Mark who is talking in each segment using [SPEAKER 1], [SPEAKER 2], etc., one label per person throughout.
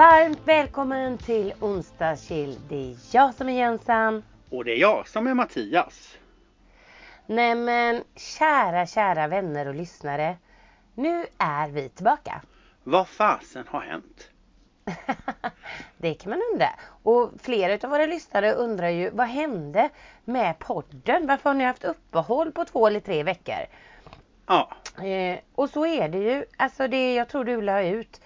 [SPEAKER 1] Varmt välkommen till onsdagskill. Det är jag som är Jensan.
[SPEAKER 2] Och det är jag som är Mattias.
[SPEAKER 1] Nej men kära, kära vänner och lyssnare. Nu är vi tillbaka.
[SPEAKER 2] Vad fasen har hänt?
[SPEAKER 1] det kan man undra. Och flera av våra lyssnare undrar ju vad hände med podden? Varför har ni haft uppehåll på två eller tre veckor?
[SPEAKER 2] Ja.
[SPEAKER 1] Eh, och så är det ju. Alltså det jag tror du la ut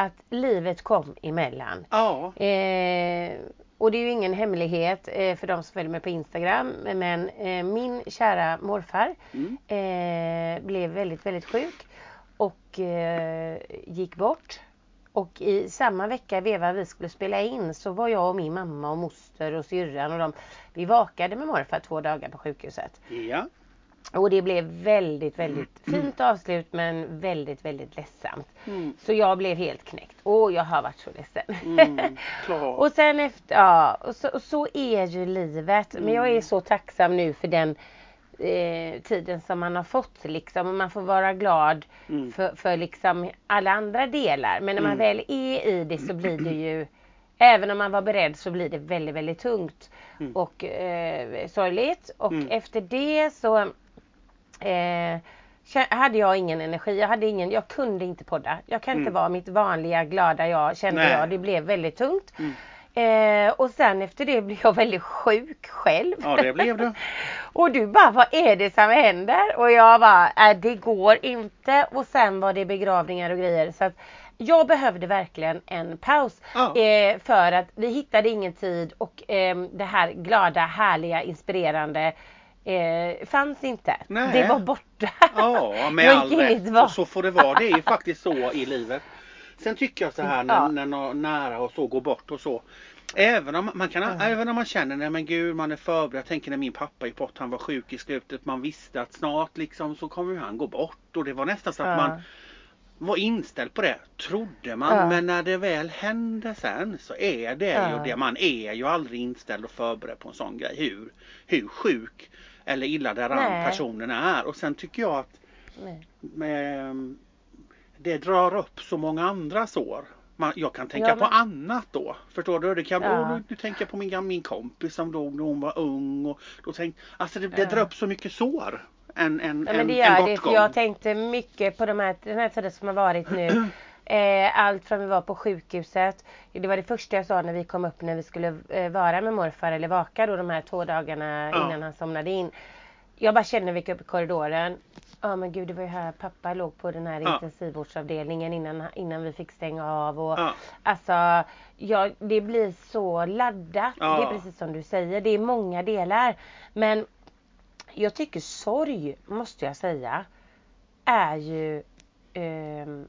[SPEAKER 1] att livet kom emellan.
[SPEAKER 2] Ja.
[SPEAKER 1] Eh, och det är ju ingen hemlighet eh, för de som följer mig på Instagram. Men eh, min kära morfar
[SPEAKER 2] Mm.
[SPEAKER 1] eh, blev väldigt, väldigt sjuk. Och eh, gick bort. Och i samma vecka veva vi skulle spela in så var jag och min mamma och moster och syrran och de Vi vakade med morfar två dagar på sjukhuset.
[SPEAKER 2] Ja.
[SPEAKER 1] Och det blev väldigt, väldigt fint avslut men väldigt, väldigt ledsamt.
[SPEAKER 2] Mm.
[SPEAKER 1] Så jag blev helt knäckt. Och jag har varit så ledsen.
[SPEAKER 2] Mm.
[SPEAKER 1] Och sen efter, ja, och så, och så är ju livet. Men jag är så tacksam nu för den eh, tiden som man har fått liksom. Och man får vara glad
[SPEAKER 2] Mm.
[SPEAKER 1] för, för liksom alla andra delar. Men när man
[SPEAKER 2] Mm.
[SPEAKER 1] väl är i det så blir det ju Även om man var beredd så blir det väldigt, väldigt tungt
[SPEAKER 2] Mm.
[SPEAKER 1] och eh, sorgligt. Och
[SPEAKER 2] Mm.
[SPEAKER 1] efter det så eh, hade jag ingen energi. Jag, hade ingen, jag kunde inte podda. Jag kan inte
[SPEAKER 2] Mm.
[SPEAKER 1] vara mitt vanliga glada jag kände
[SPEAKER 2] Nej.
[SPEAKER 1] jag. Det blev väldigt tungt.
[SPEAKER 2] Mm.
[SPEAKER 1] Eh, och sen efter det blev jag väldigt sjuk själv.
[SPEAKER 2] Ja, det blev du.
[SPEAKER 1] och du bara, vad är det som händer? Och jag bara, äh, det går inte. Och sen var det begravningar och grejer. Så att jag behövde verkligen en paus.
[SPEAKER 2] Ja.
[SPEAKER 1] Eh, för att vi hittade ingen tid och ehm, det här glada, härliga, inspirerande eh, fanns inte.
[SPEAKER 2] Nej.
[SPEAKER 1] Det var borta.
[SPEAKER 2] Ja, med all rätt. Och så får det vara. Det är ju faktiskt så i livet. Sen tycker jag så här när,
[SPEAKER 1] Ja.
[SPEAKER 2] när någon nära och så går bort och så. Även om man, kan,
[SPEAKER 1] Ja.
[SPEAKER 2] även om man känner, nej men gud man är förberedd. Jag tänker när min pappa gick bort, han var sjuk i slutet. Man visste att snart liksom så kommer han gå bort. Och det var nästan så att
[SPEAKER 1] Ja.
[SPEAKER 2] man var inställd på det. Trodde man.
[SPEAKER 1] Ja.
[SPEAKER 2] Men när det väl hände sen så är det
[SPEAKER 1] Ja.
[SPEAKER 2] ju det. Man är ju aldrig inställd och förberedd på en sån grej. Hur, hur sjuk eller illa däran
[SPEAKER 1] Nej.
[SPEAKER 2] personen är. Och sen tycker jag att med, det drar upp så många andra sår. Man, jag kan tänka
[SPEAKER 1] Ja,
[SPEAKER 2] på
[SPEAKER 1] men-
[SPEAKER 2] annat då. Förstår du? Det kan,
[SPEAKER 1] Ja.
[SPEAKER 2] oh, nu, tänker jag på min, min kompis som dog när hon var ung. Och då tänk, alltså det, det
[SPEAKER 1] Ja.
[SPEAKER 2] drar upp så mycket sår. En, en,
[SPEAKER 1] Ja, men
[SPEAKER 2] en,
[SPEAKER 1] det
[SPEAKER 2] en
[SPEAKER 1] gör det.
[SPEAKER 2] bortgång.
[SPEAKER 1] För jag tänkte mycket på de här, den här tiden som har varit nu. Eh, allt från vi var på sjukhuset. Det var det första jag sa när vi kom upp när vi skulle eh, vara med morfar eller vaka då de här två dagarna
[SPEAKER 2] Ja.
[SPEAKER 1] innan han somnade in. Jag bara kände när vi gick upp i korridoren. Ja men gud det var ju här pappa låg på den här
[SPEAKER 2] Ja.
[SPEAKER 1] intensivvårdsavdelningen innan, innan vi fick stänga av. Och,
[SPEAKER 2] Ja.
[SPEAKER 1] Alltså ja, det blir så laddat.
[SPEAKER 2] Ja.
[SPEAKER 1] Det är precis som du säger. Det är många delar. Men jag tycker sorg, måste jag säga, är ju... ehm,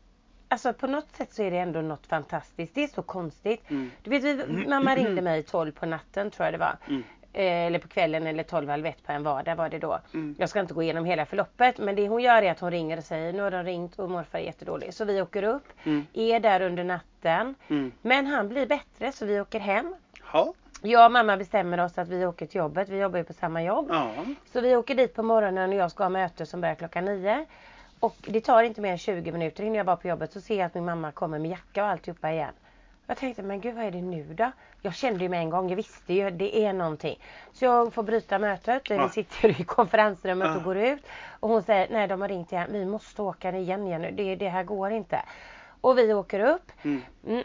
[SPEAKER 1] alltså på något sätt så är det ändå något fantastiskt. Det är så konstigt.
[SPEAKER 2] Mm.
[SPEAKER 1] Du vet, vi, mamma ringde mig 12 på natten tror jag det var.
[SPEAKER 2] Mm.
[SPEAKER 1] Eh, eller på kvällen eller 12 halv ett på en vardag var det då.
[SPEAKER 2] Mm.
[SPEAKER 1] Jag ska inte gå igenom hela förloppet men det hon gör är att hon ringer och säger nu har de ringt och morfar är jättedålig. Så vi åker upp,
[SPEAKER 2] Mm.
[SPEAKER 1] är där under natten.
[SPEAKER 2] Mm.
[SPEAKER 1] Men han blir bättre så vi åker hem.
[SPEAKER 2] Ja.
[SPEAKER 1] Jag och mamma bestämmer oss att vi åker till jobbet. Vi jobbar ju på samma jobb.
[SPEAKER 2] Ja.
[SPEAKER 1] Så vi åker dit på morgonen och jag ska ha möte som börjar klockan nio. Och det tar inte mer än 20 minuter innan jag var på jobbet så ser jag att min mamma kommer med jacka och alltihopa igen. Jag tänkte, men gud vad är det nu då? Jag kände ju med en gång, jag visste ju, det är någonting. Så jag får bryta mötet,
[SPEAKER 2] Ja.
[SPEAKER 1] vi sitter i konferensrummet
[SPEAKER 2] Ja.
[SPEAKER 1] och går ut. Och hon säger, nej de har ringt igen, vi måste åka igen igen nu, det, det här går inte. Och vi åker upp.
[SPEAKER 2] Mm.
[SPEAKER 1] Mm.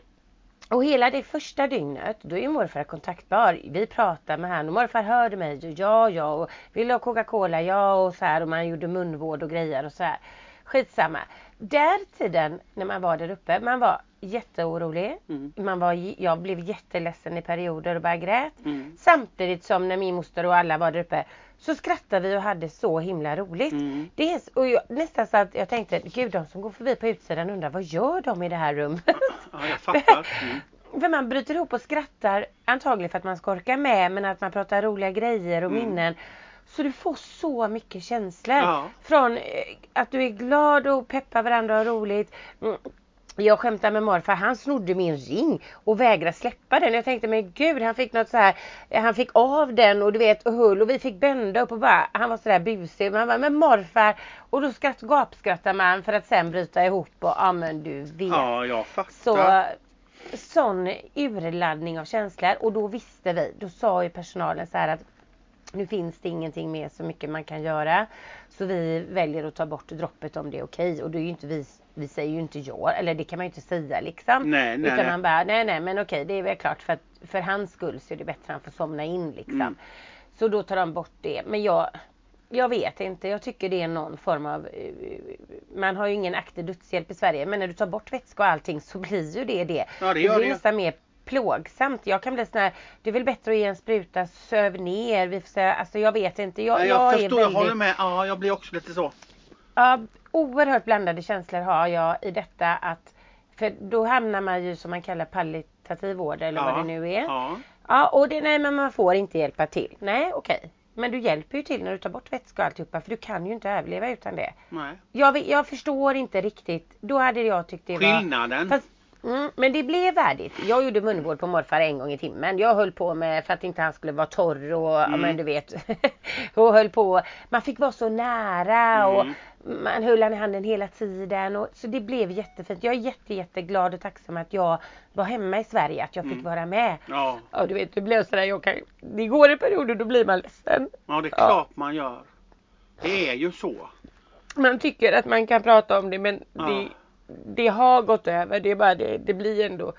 [SPEAKER 1] Och hela det första dygnet, då är ju morfar kontaktbar. Vi pratar med han och morfar hörde mig. Ja, ja, och vill du ha Coca-Cola? Ja, och så här. Och man gjorde munvård och grejer och så här. Skitsamma. Där tiden när man var där uppe, man var jätteorolig.
[SPEAKER 2] Mm.
[SPEAKER 1] Man var, jag blev jätteledsen i perioder och bara grät.
[SPEAKER 2] Mm.
[SPEAKER 1] Samtidigt som när min moster och alla var där uppe så skrattade vi och hade så himla roligt.
[SPEAKER 2] Mm.
[SPEAKER 1] Det är, och jag, nästan så att jag tänkte, gud de som går förbi på utsidan undrar vad gör de i det här rummet?
[SPEAKER 2] Ja, jag fattar. Mm.
[SPEAKER 1] För man bryter ihop och skrattar antagligen för att man ska orka med men att man pratar roliga grejer och
[SPEAKER 2] Mm.
[SPEAKER 1] minnen. Så du får så mycket känslor.
[SPEAKER 2] Ja.
[SPEAKER 1] Från eh, att du är glad och peppar varandra och roligt. Mm. Jag skämtar med morfar, han snodde min ring och vägrade släppa den. Jag tänkte men gud han fick något så här, han fick av den och du vet och höll och vi fick bända upp och bara, han var sådär busig. Man bara, men morfar och då skratt, gapskrattar man för att sen bryta ihop och ja men du vet.
[SPEAKER 2] Ja, jag fattar.
[SPEAKER 1] Så sån urladdning av känslor och då visste vi, då sa ju personalen så här att nu finns det ingenting mer så mycket man kan göra. Så vi väljer att ta bort droppet om det är okej. Och då är ju inte vi, vi säger ju inte ja, eller det kan man ju inte säga liksom.
[SPEAKER 2] Nej, nej,
[SPEAKER 1] Utan man bara, nej nej men okej det är väl klart för att för hans skull så är det bättre att han får somna in liksom.
[SPEAKER 2] Mm.
[SPEAKER 1] Så då tar de bort det. Men jag, jag vet inte, jag tycker det är någon form av eh, Man har ju ingen aktiv dödshjälp i Sverige men när du tar bort vätska och allting så blir ju det det.
[SPEAKER 2] Ja, det
[SPEAKER 1] det blir
[SPEAKER 2] det
[SPEAKER 1] nästan mer plågsamt. Jag kan bli sån här, det är väl bättre att ge en spruta, söv ner. Vi får säga, alltså jag vet inte. Jag,
[SPEAKER 2] Nej,
[SPEAKER 1] jag,
[SPEAKER 2] jag förstår, jag
[SPEAKER 1] väldigt,
[SPEAKER 2] håller med. Ja, jag blir också lite så.
[SPEAKER 1] Ja, oerhört blandade känslor har jag i detta att för då hamnar man ju som man kallar palliativ vård eller
[SPEAKER 2] ja.
[SPEAKER 1] vad det nu är.
[SPEAKER 2] Ja.
[SPEAKER 1] Ja, och det, nej men man får inte hjälpa till. Nej, okej. Men du hjälper ju till när du tar bort vätska och alltihopa för du kan ju inte överleva utan det.
[SPEAKER 2] Nej.
[SPEAKER 1] Jag, jag förstår inte riktigt. Då hade jag tyckt det var...
[SPEAKER 2] Skillnaden.
[SPEAKER 1] Mm, men det blev värdigt. Jag gjorde munvård på morfar en gång i timmen. Jag höll på med för att inte han skulle vara torr och ja,
[SPEAKER 2] Mm.
[SPEAKER 1] men du vet. och höll på. Man fick vara så nära och
[SPEAKER 2] Mm.
[SPEAKER 1] man höll han i handen hela tiden. Och, så det blev jättefint. Jag är jätte, jätteglad och tacksam att jag var hemma i Sverige. Att jag fick
[SPEAKER 2] Mm.
[SPEAKER 1] vara med.
[SPEAKER 2] Ja.
[SPEAKER 1] Ja du vet det blev sådär. Jag kan, det går i perioder då blir man ledsen.
[SPEAKER 2] ja, det är
[SPEAKER 1] Ja.
[SPEAKER 2] klart man gör. Det är ju så.
[SPEAKER 1] Man tycker att man kan prata om det men
[SPEAKER 2] Ja.
[SPEAKER 1] det, det har gått över. Det är bara det, det blir ändå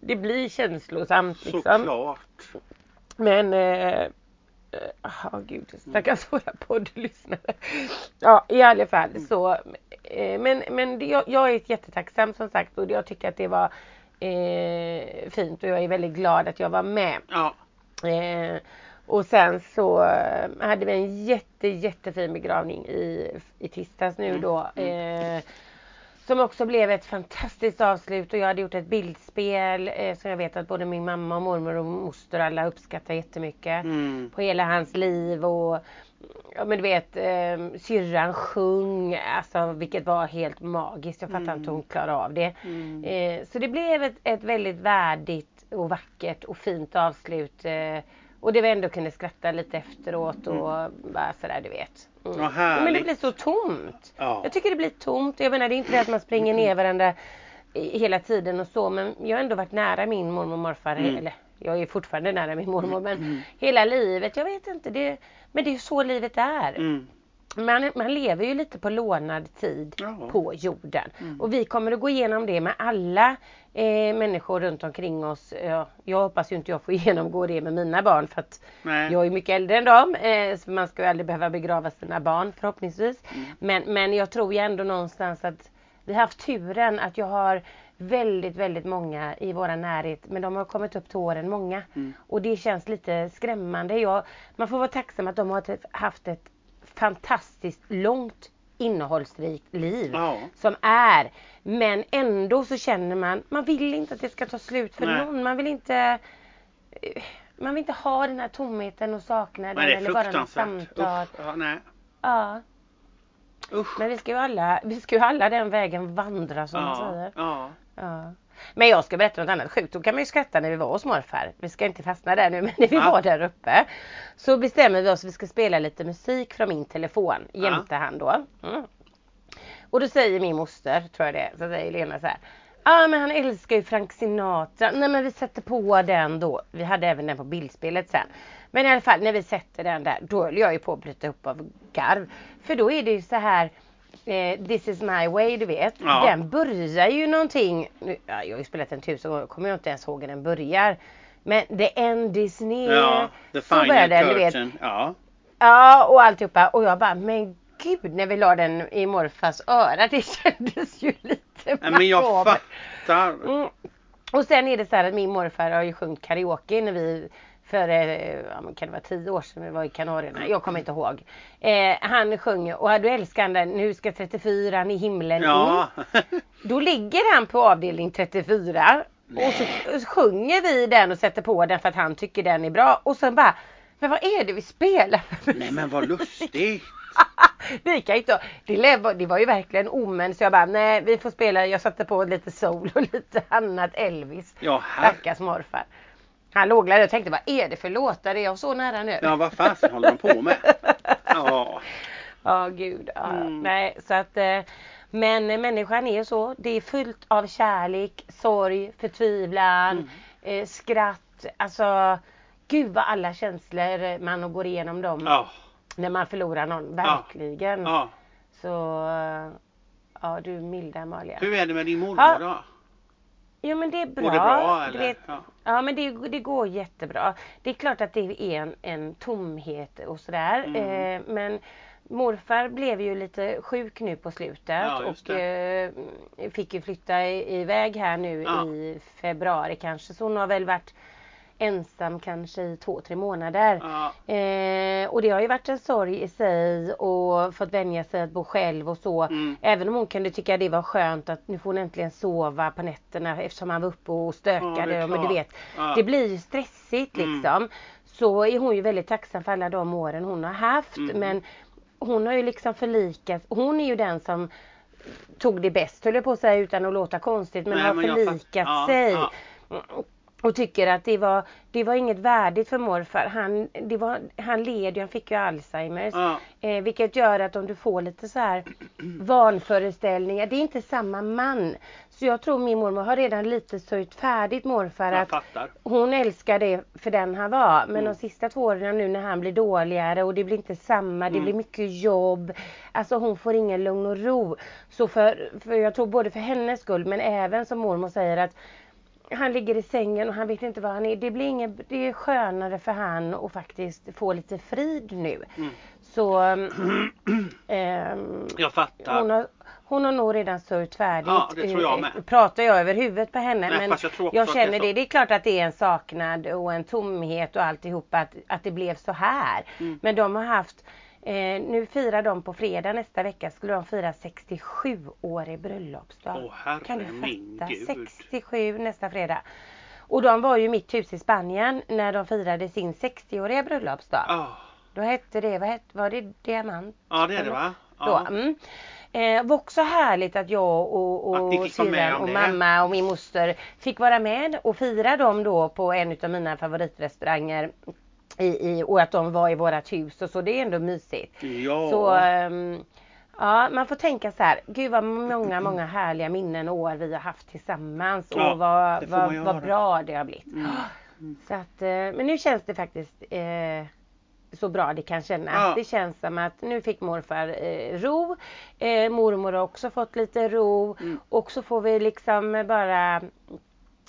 [SPEAKER 1] Det blir känslosamt liksom.
[SPEAKER 2] Såklart.
[SPEAKER 1] Men eh, Ja gud stackars våra poddlyssnare. Ja i alla fall så eh, Men, men det, jag, jag är jättetacksam som sagt och jag tycker att det var eh, fint och jag är väldigt glad att jag var med.
[SPEAKER 2] Ja.
[SPEAKER 1] Eh, och sen så eh, hade vi en jätte jättefin begravning i, i tisdags nu
[SPEAKER 2] Mm,
[SPEAKER 1] då. Eh, som också blev ett fantastiskt avslut och jag hade gjort ett bildspel eh, som jag vet att både min mamma och mormor och moster alla uppskattar jättemycket.
[SPEAKER 2] Mm.
[SPEAKER 1] På hela hans liv och Ja men du vet eh, syrran sjöng alltså vilket var helt magiskt. Jag fattar
[SPEAKER 2] Mm.
[SPEAKER 1] inte hur hon klarade av det.
[SPEAKER 2] Mm.
[SPEAKER 1] Eh, så det blev ett, ett väldigt värdigt och vackert och fint avslut. Eh, och det var ändå kunde skratta lite efteråt och bara sådär du vet. Mm.
[SPEAKER 2] Vad härligt.
[SPEAKER 1] Men det blir så tomt.
[SPEAKER 2] Ja.
[SPEAKER 1] Jag tycker det blir tomt. Jag menar det är inte det att man springer ner varandra hela tiden och så men jag har ändå varit nära min mormor och morfar.
[SPEAKER 2] Mm.
[SPEAKER 1] Eller jag är fortfarande nära min mormor men hela livet. Jag vet inte. Det, men det är så livet är. Man, man lever ju lite på lånad tid
[SPEAKER 2] Ja.
[SPEAKER 1] på jorden.
[SPEAKER 2] Mm.
[SPEAKER 1] Och vi kommer att gå igenom det med alla eh, människor runt omkring oss. Ja, jag hoppas ju inte jag får genomgå det med mina barn för att
[SPEAKER 2] Nej.
[SPEAKER 1] jag är mycket äldre än dem. Eh, så man ska ju aldrig behöva begrava sina barn förhoppningsvis.
[SPEAKER 2] Mm.
[SPEAKER 1] Men, men jag tror ju ändå någonstans att vi har haft turen att jag har väldigt, väldigt många i våra närhet. Men de har kommit upp till åren, många.
[SPEAKER 2] Mm.
[SPEAKER 1] Och det känns lite skrämmande. Jag, man får vara tacksam att de har haft ett fantastiskt långt innehållsrikt liv.
[SPEAKER 2] Ja.
[SPEAKER 1] Som är. Men ändå så känner man, man vill inte att det ska ta slut för
[SPEAKER 2] Nej.
[SPEAKER 1] någon. Man vill inte eh, man vill inte ha den här tomheten och saknaden
[SPEAKER 2] är
[SPEAKER 1] eller bara något samtal.
[SPEAKER 2] Usch. Ja, nej.
[SPEAKER 1] Ja,
[SPEAKER 2] Usch.
[SPEAKER 1] men vi ska ju alla, vi ska ju alla den vägen vandra som man
[SPEAKER 2] Ja.
[SPEAKER 1] säger.
[SPEAKER 2] Ja.
[SPEAKER 1] Ja. Men jag ska berätta något annat sjukt. Då kan man ju skratta när vi var hos morfar. Vi ska inte fastna där nu men när vi
[SPEAKER 2] Ja.
[SPEAKER 1] var där uppe. Så bestämmer vi oss att vi ska spela lite musik från min telefon. Jämte han då. Mm. Och då säger min moster, tror jag det så säger Lena så här. Ja ah, men han älskar ju Frank Sinatra. Nej men vi sätter på den då. Vi hade även den på bildspelet sen. Men i alla fall när vi sätter den där då höll jag ju på att bryta upp av garv. För då är det ju så här eh, This is my way du vet.
[SPEAKER 2] Ja.
[SPEAKER 1] Den börjar ju någonting. Nu, ja, jag har ju spelat den tusen gånger. Kommer jag inte ens ihåg hur den börjar. Men the end is near.
[SPEAKER 2] Ja. The
[SPEAKER 1] börjar
[SPEAKER 2] final
[SPEAKER 1] den du vet.
[SPEAKER 2] Ja.
[SPEAKER 1] Ja och alltihopa. Och jag bara men gud när vi la den i morfars öra. Det kändes ju lite
[SPEAKER 2] Nej, men jag fattar.
[SPEAKER 1] Mm. Och sen är det så här att min morfar har ju sjungit karaoke när vi för, eh, ja, kan det vara tio år sedan vi var i Kanarierna? Jag kommer inte ihåg. Eh, han sjunger och du älskar den, nu ska 34 i himlen in.
[SPEAKER 2] Ja.
[SPEAKER 1] Då ligger han på avdelning 34 och så och så sjunger vi den och sätter på den för att han tycker den är bra och sen bara Men vad är det vi spelar
[SPEAKER 2] Nej men vad lustigt.
[SPEAKER 1] kan inte, det, lev- det var ju verkligen omen så jag bara nej vi får spela, jag satte på lite soul och lite annat Elvis.
[SPEAKER 2] Ja, här.
[SPEAKER 1] Stackars morfar. Han låglade och tänkte vad är det för låtar? Är jag så nära nu?
[SPEAKER 2] Ja vad fasen håller de på med? Ja.
[SPEAKER 1] Ja gud. Ja,
[SPEAKER 2] Mm.
[SPEAKER 1] Nej så att eh, Men människan är ju så. Det är fullt av kärlek, sorg, förtvivlan,
[SPEAKER 2] Mm.
[SPEAKER 1] eh, skratt. Alltså gud vad alla känslor man går igenom dem
[SPEAKER 2] Ja.
[SPEAKER 1] när man förlorar någon. Verkligen.
[SPEAKER 2] ja.
[SPEAKER 1] Så ja du milda Amalia.
[SPEAKER 2] Hur är det med din mormor då?
[SPEAKER 1] Jo men det är bra.
[SPEAKER 2] Går det bra eller?
[SPEAKER 1] vet,
[SPEAKER 2] Ja.
[SPEAKER 1] Ja men det, det går jättebra. Det är klart att det är en, en tomhet och sådär.
[SPEAKER 2] Mm.
[SPEAKER 1] Eh, men morfar blev ju lite sjuk nu på slutet
[SPEAKER 2] Ja,
[SPEAKER 1] och eh, fick ju flytta iväg här nu
[SPEAKER 2] Ja.
[SPEAKER 1] i februari kanske. Så hon har väl varit ensam kanske i två, tre månader.
[SPEAKER 2] Ja.
[SPEAKER 1] Eh, och det har ju varit en sorg i sig och fått vänja sig att bo själv och så.
[SPEAKER 2] Mm.
[SPEAKER 1] Även om hon kunde tycka det var skönt att nu får hon äntligen sova på nätterna eftersom han var uppe och
[SPEAKER 2] Ja,
[SPEAKER 1] stökade.
[SPEAKER 2] är
[SPEAKER 1] men du vet,
[SPEAKER 2] Ja.
[SPEAKER 1] det blir ju stressigt
[SPEAKER 2] Mm.
[SPEAKER 1] liksom. Så är hon ju väldigt tacksam för alla de åren hon har haft.
[SPEAKER 2] Mm.
[SPEAKER 1] Men hon har ju liksom förlikats. Hon är ju den som tog det bäst höll jag på att säga utan att låta konstigt. Men
[SPEAKER 2] Nej,
[SPEAKER 1] har
[SPEAKER 2] men jag
[SPEAKER 1] förlikat
[SPEAKER 2] fatt- ja,
[SPEAKER 1] sig. Och tycker att det var, det var inget värdigt för morfar. Han, det var, han led ju, han fick ju Alzheimers.
[SPEAKER 2] Ja.
[SPEAKER 1] Eh, vilket gör att om du får lite så här vanföreställningar, det är inte samma man. Så jag tror min mormor har redan lite sörjt färdigt morfar
[SPEAKER 2] Jag
[SPEAKER 1] att
[SPEAKER 2] fattar.
[SPEAKER 1] hon älskar det för den han var. Men
[SPEAKER 2] Mm.
[SPEAKER 1] de sista två åren nu när han blir dåligare och det blir inte samma, det
[SPEAKER 2] Mm.
[SPEAKER 1] blir mycket jobb. Alltså hon får ingen lugn och ro. Så för, för jag tror både för hennes skull men även som mormor säger att han ligger i sängen och han vet inte var han är. Det blir inget, det är skönare för han att faktiskt få lite frid nu.
[SPEAKER 2] Mm.
[SPEAKER 1] Så ehm,
[SPEAKER 2] Jag fattar.
[SPEAKER 1] hon, har, hon har nog redan sörjt färdigt.
[SPEAKER 2] Ja, det tror jag med.
[SPEAKER 1] Eh, Pratar jag över huvudet på henne.
[SPEAKER 2] Nej,
[SPEAKER 1] men
[SPEAKER 2] jag
[SPEAKER 1] jag känner det,
[SPEAKER 2] så.
[SPEAKER 1] det. är klart att det är en saknad och en tomhet och alltihopa att, att det blev så här.
[SPEAKER 2] Mm.
[SPEAKER 1] Men de har haft Eh, nu firar de på fredag nästa vecka skulle de fira 67 år i bröllopsdag.
[SPEAKER 2] Åh, herre
[SPEAKER 1] kan du fatta?
[SPEAKER 2] Gud.
[SPEAKER 1] 67 nästa fredag. Och de var ju i mitt hus i Spanien när de firade sin 60-åriga bröllopsdag.
[SPEAKER 2] Ja.
[SPEAKER 1] Då hette det, vad hette, var det Diamant?
[SPEAKER 2] ja, det är det va?
[SPEAKER 1] Då,
[SPEAKER 2] Ja.
[SPEAKER 1] mm. eh, var också härligt att jag och, och syrran och
[SPEAKER 2] det.
[SPEAKER 1] mamma och min moster fick vara med och fira dem då på en av mina favoritrestauranger. I, i, och att de var i vårat hus och så, det är ändå mysigt.
[SPEAKER 2] Ja.
[SPEAKER 1] Så ehm, ja, man får tänka så här, gud vad många, många härliga minnen och år vi har haft tillsammans
[SPEAKER 2] Ja,
[SPEAKER 1] och vad, vad, vad bra det har blivit.
[SPEAKER 2] Mm.
[SPEAKER 1] Så att, eh, men nu känns det faktiskt eh, så bra det kan kännas.
[SPEAKER 2] Ja.
[SPEAKER 1] Det känns som att nu fick morfar eh, ro. Eh, mormor har också fått lite ro.
[SPEAKER 2] Mm.
[SPEAKER 1] Och så får vi liksom bara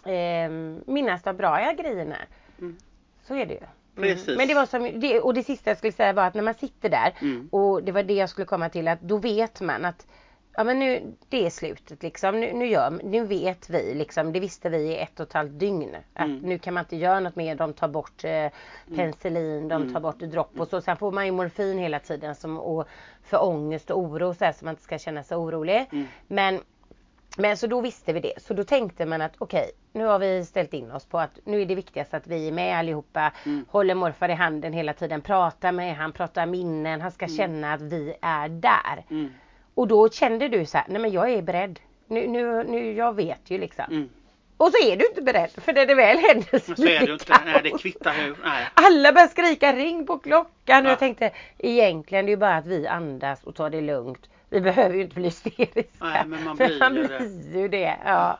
[SPEAKER 1] eh, minnas de bra grejerna.
[SPEAKER 2] Mm.
[SPEAKER 1] Så är det ju.
[SPEAKER 2] Precis.
[SPEAKER 1] Men det var som, det, och det sista jag skulle säga var att när man sitter där
[SPEAKER 2] Mm.
[SPEAKER 1] och det var det jag skulle komma till att då vet man att Ja men nu, det är slutet liksom. Nu, nu, gör, nu vet vi liksom, det visste vi i ett och ett halvt dygn. Att
[SPEAKER 2] Mm.
[SPEAKER 1] nu kan man inte göra något mer. De tar bort eh, penicillin, de
[SPEAKER 2] Mm.
[SPEAKER 1] tar bort dropp och så. Sen får man ju morfin hela tiden som, och, för ångest och oro så, här, så man inte ska känna sig orolig.
[SPEAKER 2] Mm.
[SPEAKER 1] Men, men så då visste vi det. Så då tänkte man att okej, nu har vi ställt in oss på att nu är det viktigast att vi är med allihopa.
[SPEAKER 2] Mm.
[SPEAKER 1] Håller morfar i handen hela tiden, pratar med han, pratar minnen. Han ska känna att vi är där.
[SPEAKER 2] Mm.
[SPEAKER 1] Och då kände du så här, nej men jag är beredd. Nu, nu, nu jag vet ju liksom.
[SPEAKER 2] Mm.
[SPEAKER 1] Och så är du inte beredd för när det väl händer så,
[SPEAKER 2] Så är det inte.
[SPEAKER 1] kaos.
[SPEAKER 2] Nej, det kvittar hur. Nej.
[SPEAKER 1] Alla börjar skrika ring på klockan och
[SPEAKER 2] Ja.
[SPEAKER 1] jag tänkte egentligen det är ju bara att vi andas och tar det lugnt. Vi behöver ju inte bli hysteriska.
[SPEAKER 2] Nej, men man blir
[SPEAKER 1] man
[SPEAKER 2] ju
[SPEAKER 1] blir ju det. Ja.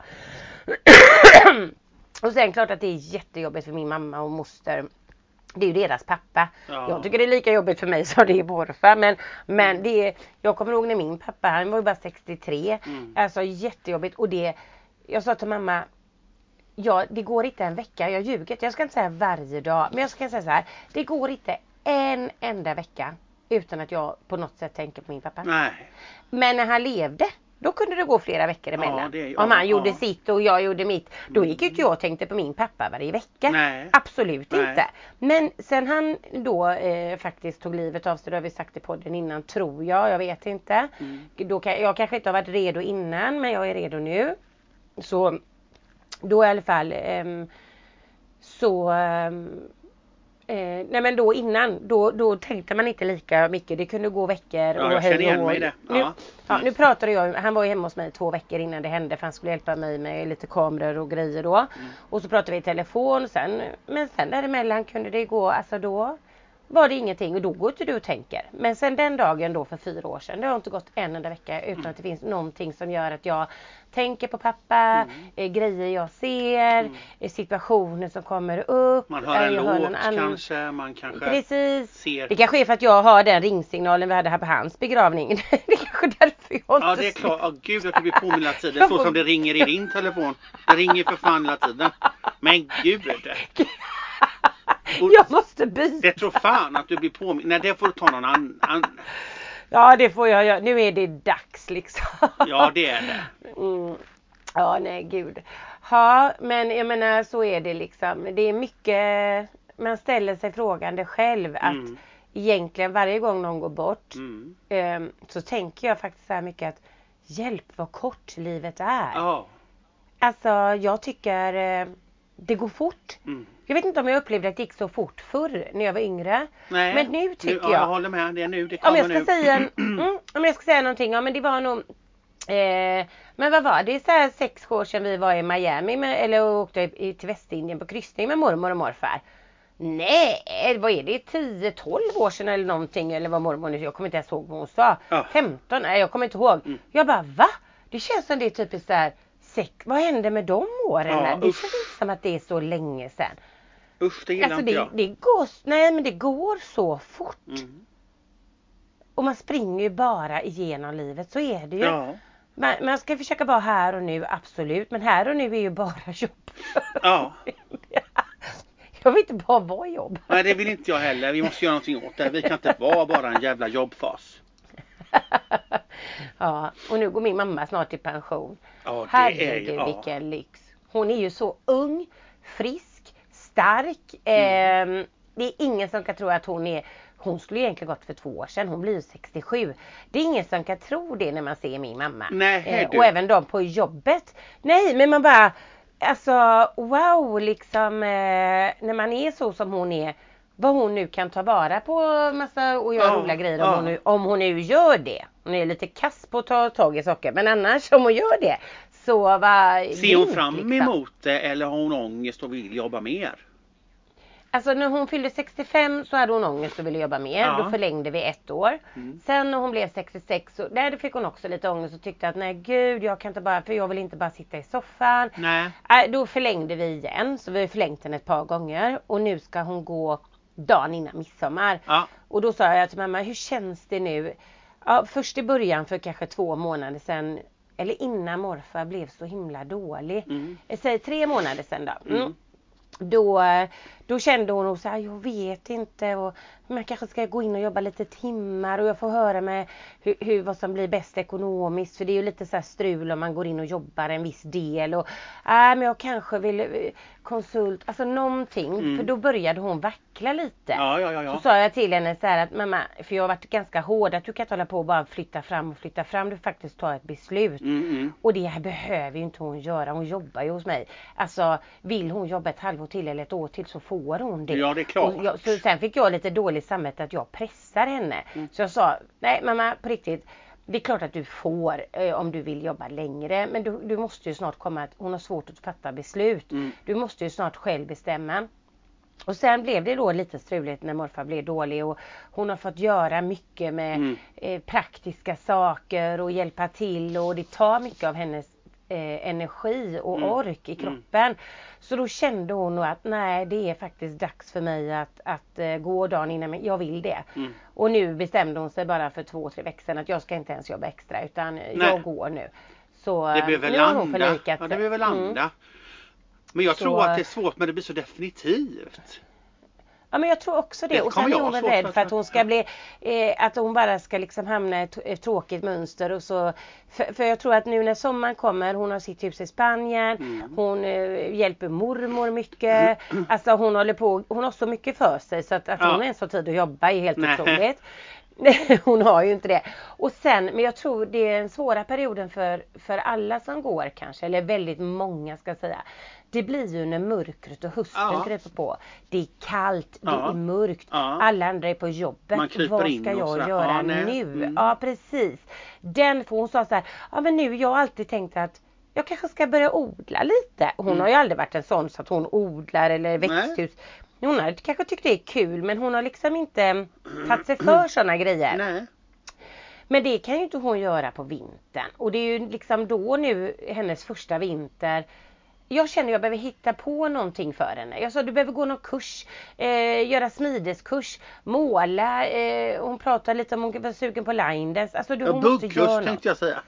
[SPEAKER 1] och sen klart att det är jättejobbigt för min mamma och moster. Det är ju deras pappa.
[SPEAKER 2] Ja.
[SPEAKER 1] Jag tycker det är lika jobbigt för mig som det är morfar. Men, men det är, jag kommer ihåg när min pappa, han var ju bara 63.
[SPEAKER 2] Mm.
[SPEAKER 1] Alltså jättejobbigt. Och det, jag sa till mamma, ja det går inte en vecka, jag ljuger. Jag ska inte säga varje dag. Men jag ska säga så här, det går inte en enda vecka utan att jag på något sätt tänker på min pappa.
[SPEAKER 2] Nej.
[SPEAKER 1] Men när han levde, då kunde det gå flera veckor emellan.
[SPEAKER 2] det-
[SPEAKER 1] Om
[SPEAKER 2] ja,
[SPEAKER 1] han gjorde
[SPEAKER 2] ja.
[SPEAKER 1] sitt och jag gjorde mitt. Då gick ju inte jag och tänkte på min pappa varje vecka.
[SPEAKER 2] Nej.
[SPEAKER 1] Absolut
[SPEAKER 2] Nej.
[SPEAKER 1] inte. Men sen han då eh, faktiskt tog livet av sig, det har vi sagt i podden innan, tror jag, jag vet inte.
[SPEAKER 2] Mm.
[SPEAKER 1] Då kan, jag kanske inte har varit redo innan, men jag är redo nu. Så då i alla fall ehm, så ehm, Eh, nej men då innan, då, då tänkte man inte lika mycket. Det kunde gå veckor
[SPEAKER 2] Ja,
[SPEAKER 1] och
[SPEAKER 2] jag
[SPEAKER 1] hej
[SPEAKER 2] igen
[SPEAKER 1] och
[SPEAKER 2] mig det.
[SPEAKER 1] Nu,
[SPEAKER 2] Ja.
[SPEAKER 1] ja, nu pratade jag, han var ju hemma hos mig två veckor innan det hände för han skulle hjälpa mig med lite kameror och grejer då.
[SPEAKER 2] Mm.
[SPEAKER 1] Och så pratade vi i telefon sen, men sen däremellan kunde det gå, alltså då var det ingenting och då går inte du och tänker. Men sen den dagen då för fyra år sedan, det har inte gått en enda vecka utan
[SPEAKER 2] Mm.
[SPEAKER 1] att det finns någonting som gör att jag tänker på pappa,
[SPEAKER 2] Mm.
[SPEAKER 1] eh, grejer jag ser, eh, situationer som kommer upp.
[SPEAKER 2] Man hör en
[SPEAKER 1] jag
[SPEAKER 2] låt
[SPEAKER 1] någon annan-
[SPEAKER 2] kanske, man kanske
[SPEAKER 1] Precis.
[SPEAKER 2] ser.
[SPEAKER 1] Det kanske är för att jag har den ringsignalen vi hade här på hans begravning. det är kanske därför jag inte
[SPEAKER 2] Ja det är klart, oh, gud att du blir påmind hela tiden så som det ringer i din telefon. Det ringer för fan hela tiden. Men gud.
[SPEAKER 1] Jag måste byta.
[SPEAKER 2] det tror fan att du blir påmind. Nej det får du ta någon annan.
[SPEAKER 1] Ja det får jag göra. Nu är det dags liksom.
[SPEAKER 2] Ja det är det.
[SPEAKER 1] Mm. Ja nej gud. Ja men jag menar så är det liksom. Det är mycket man ställer sig frågan det själv att
[SPEAKER 2] Mm.
[SPEAKER 1] egentligen varje gång någon går bort
[SPEAKER 2] Mm.
[SPEAKER 1] ehm, så tänker jag faktiskt så här mycket att hjälp vad kort livet är.
[SPEAKER 2] Ja.
[SPEAKER 1] Alltså jag tycker eh, det går fort.
[SPEAKER 2] Mm.
[SPEAKER 1] Jag vet inte om jag upplevde att det gick så fort förr när jag var yngre.
[SPEAKER 2] Nej.
[SPEAKER 1] Men nu tycker
[SPEAKER 2] ja,
[SPEAKER 1] jag-
[SPEAKER 2] Jag håller med. Det är nu det
[SPEAKER 1] Om
[SPEAKER 2] kommer
[SPEAKER 1] jag ska
[SPEAKER 2] nu.
[SPEAKER 1] säga, mm, om jag ska säga någonting, ja men det var nog eh, men vad var det? Så här sex år sedan vi var i Miami med, eller åkte till Västindien på kryssning med mormor och morfar. Nej, vad är det? 10-12 år sedan eller någonting eller vad mormor nu, jag kommer inte ens ihåg vad hon sa.
[SPEAKER 2] Ja.
[SPEAKER 1] 15, nej jag kommer inte ihåg.
[SPEAKER 2] Mm.
[SPEAKER 1] Jag bara va? Det känns som det är typiskt så här sex, vad hände med de åren?
[SPEAKER 2] Ja,
[SPEAKER 1] det känns inte som att det är så länge sedan.
[SPEAKER 2] Usch det gillar
[SPEAKER 1] Alltså
[SPEAKER 2] inte
[SPEAKER 1] det,
[SPEAKER 2] jag.
[SPEAKER 1] det går, nej men det går så fort.
[SPEAKER 2] Mm.
[SPEAKER 1] Och man springer ju bara igenom livet, så är det ju.
[SPEAKER 2] Ja.
[SPEAKER 1] Man, man ska försöka vara här och nu, absolut. Men här och nu är ju bara jobb.
[SPEAKER 2] Ja.
[SPEAKER 1] Jag vill inte bara vara jobb.
[SPEAKER 2] Nej det vill inte jag heller. Vi måste göra någonting åt det. Vi kan inte vara bara en jävla jobbfas.
[SPEAKER 1] ja, och nu går min mamma snart i pension.
[SPEAKER 2] Ja det är.
[SPEAKER 1] Herregud
[SPEAKER 2] Ja.
[SPEAKER 1] vilken lyx. Hon är ju så ung, frisk, stark.
[SPEAKER 2] Mm.
[SPEAKER 1] Ehm, det är ingen som kan tro att hon är hon skulle egentligen gått för två år sedan. Hon blir ju 67. Det är ingen som kan tro det när man ser min mamma.
[SPEAKER 2] Nej,
[SPEAKER 1] Eh,
[SPEAKER 2] du.
[SPEAKER 1] och även de på jobbet. Nej, men man bara Alltså wow liksom eh, när man är så som hon är. Vad hon nu kan ta vara på massa och göra
[SPEAKER 2] Ja,
[SPEAKER 1] roliga grejer om,
[SPEAKER 2] ja.
[SPEAKER 1] hon nu, om hon nu gör det. Hon är lite kass på att ta tag i saker men annars om hon gör det så var
[SPEAKER 2] Ser hon fram
[SPEAKER 1] liksom.
[SPEAKER 2] emot det eller har hon ångest och vill jobba mer?
[SPEAKER 1] Alltså när hon fyllde 65 så hade hon ångest och ville jobba mer.
[SPEAKER 2] Ja.
[SPEAKER 1] Då förlängde vi ett år.
[SPEAKER 2] Mm.
[SPEAKER 1] Sen när hon blev 66 så där fick hon också lite ångest och tyckte att nej gud jag kan inte bara, för jag vill inte bara sitta i soffan.
[SPEAKER 2] Nej.
[SPEAKER 1] Nej, då förlängde vi igen. Så vi har förlängt den ett par gånger. Och nu ska hon gå dagen innan midsommar.
[SPEAKER 2] Ja.
[SPEAKER 1] Och då sa jag till mamma, hur känns det nu? Ja, först i början för kanske två månader sedan. Eller innan morfar blev så himla dålig.
[SPEAKER 2] Mm.
[SPEAKER 1] Jag säger tre månader sedan då. Mm.
[SPEAKER 2] Mm.
[SPEAKER 1] Då, då kände hon så här, jag vet inte och men jag kanske ska gå in och jobba lite timmar och jag får höra med hur, hur, vad som blir bäst ekonomiskt för det är ju lite så här strul om man går in och jobbar en viss del och äh, men jag kanske vill eh, konsult, alltså någonting
[SPEAKER 2] Mm.
[SPEAKER 1] för då började hon vackla lite.
[SPEAKER 2] Ja, ja, ja.
[SPEAKER 1] Så
[SPEAKER 2] ja.
[SPEAKER 1] sa jag till henne så här att mamma, för jag har varit ganska hård att du kan inte hålla på och bara flytta fram och flytta fram, du faktiskt tar ett beslut.
[SPEAKER 2] Mm, mm.
[SPEAKER 1] Och det här behöver ju inte hon göra. Hon jobbar ju hos mig. Alltså vill hon jobba ett halvår till eller ett år till så får hon det.
[SPEAKER 2] Ja, det är klart.
[SPEAKER 1] Jag, så sen fick jag lite dåligt samvete att jag pressar henne.
[SPEAKER 2] Mm.
[SPEAKER 1] Så jag sa, nej mamma på riktigt. Det är klart att du får eh, om du vill jobba längre. Men du, du måste ju snart komma, att hon har svårt att fatta beslut.
[SPEAKER 2] Mm.
[SPEAKER 1] Du måste ju snart själv bestämma. Och sen blev det då lite struligt när morfar blev dålig och hon har fått göra mycket med
[SPEAKER 2] Mm.
[SPEAKER 1] eh, praktiska saker och hjälpa till och det tar mycket av hennes eh, energi och
[SPEAKER 2] Mm.
[SPEAKER 1] ork i
[SPEAKER 2] Mm.
[SPEAKER 1] kroppen. Så då kände hon nog att nej det är faktiskt dags för mig att, att eh, gå dagen innan men jag vill det.
[SPEAKER 2] Mm.
[SPEAKER 1] Och nu bestämde hon sig bara för två, tre veckor sedan att jag ska inte ens jobba extra utan
[SPEAKER 2] Nej.
[SPEAKER 1] jag går nu. Så
[SPEAKER 2] Det
[SPEAKER 1] eh,
[SPEAKER 2] behöver
[SPEAKER 1] nu har hon förlikat
[SPEAKER 2] Ja, det
[SPEAKER 1] sig.
[SPEAKER 2] behöver
[SPEAKER 1] Mm.
[SPEAKER 2] landa. Men jag
[SPEAKER 1] Så-
[SPEAKER 2] tror att det är svårt men det blir så definitivt.
[SPEAKER 1] Ja men jag tror också det.
[SPEAKER 2] Det
[SPEAKER 1] och sen är hon väl rädd
[SPEAKER 2] för att-
[SPEAKER 1] hon ska bli, eh, att hon bara ska liksom hamna i ett, ett tråkigt mönster och så. För, för jag tror att nu när sommaren kommer, hon har sitt hus i Spanien,
[SPEAKER 2] Mm.
[SPEAKER 1] hon eh, hjälper mormor mycket. Alltså hon håller på, hon har så mycket för sig så att, att
[SPEAKER 2] Ja.
[SPEAKER 1] hon ens har tid att jobba är helt
[SPEAKER 2] Nej.
[SPEAKER 1] otroligt. hon har ju inte det. Och sen, men jag tror det är den svåra perioden för, för alla som går kanske, eller väldigt många ska jag säga. Det blir ju när mörkret och hösten
[SPEAKER 2] Ja.
[SPEAKER 1] kryper på. Det är kallt, det
[SPEAKER 2] Ja.
[SPEAKER 1] är mörkt,
[SPEAKER 2] Ja.
[SPEAKER 1] alla andra är på jobbet. Vad ska jag göra
[SPEAKER 2] Ja, nej.
[SPEAKER 1] nu?
[SPEAKER 2] Mm.
[SPEAKER 1] Ja precis. Den, för hon sa så här, ja men nu, jag har alltid tänkt att jag kanske ska börja odla lite. Hon
[SPEAKER 2] Mm.
[SPEAKER 1] har ju aldrig varit en sån så att hon odlar eller växthus. hon har kanske tyckt det är kul men hon har liksom inte tagit sig för sådana grejer.
[SPEAKER 2] Nej.
[SPEAKER 1] Men det kan ju inte hon göra på vintern. Och det är ju liksom då nu hennes första vinter. Jag känner jag behöver hitta på någonting för henne. Jag sa du behöver gå någon kurs, eh, göra smideskurs, måla. Eh, hon pratar lite om hon var sugen på line dance. Alltså du,
[SPEAKER 2] Ja,
[SPEAKER 1] hon måste göra något.
[SPEAKER 2] tänkte jag säga.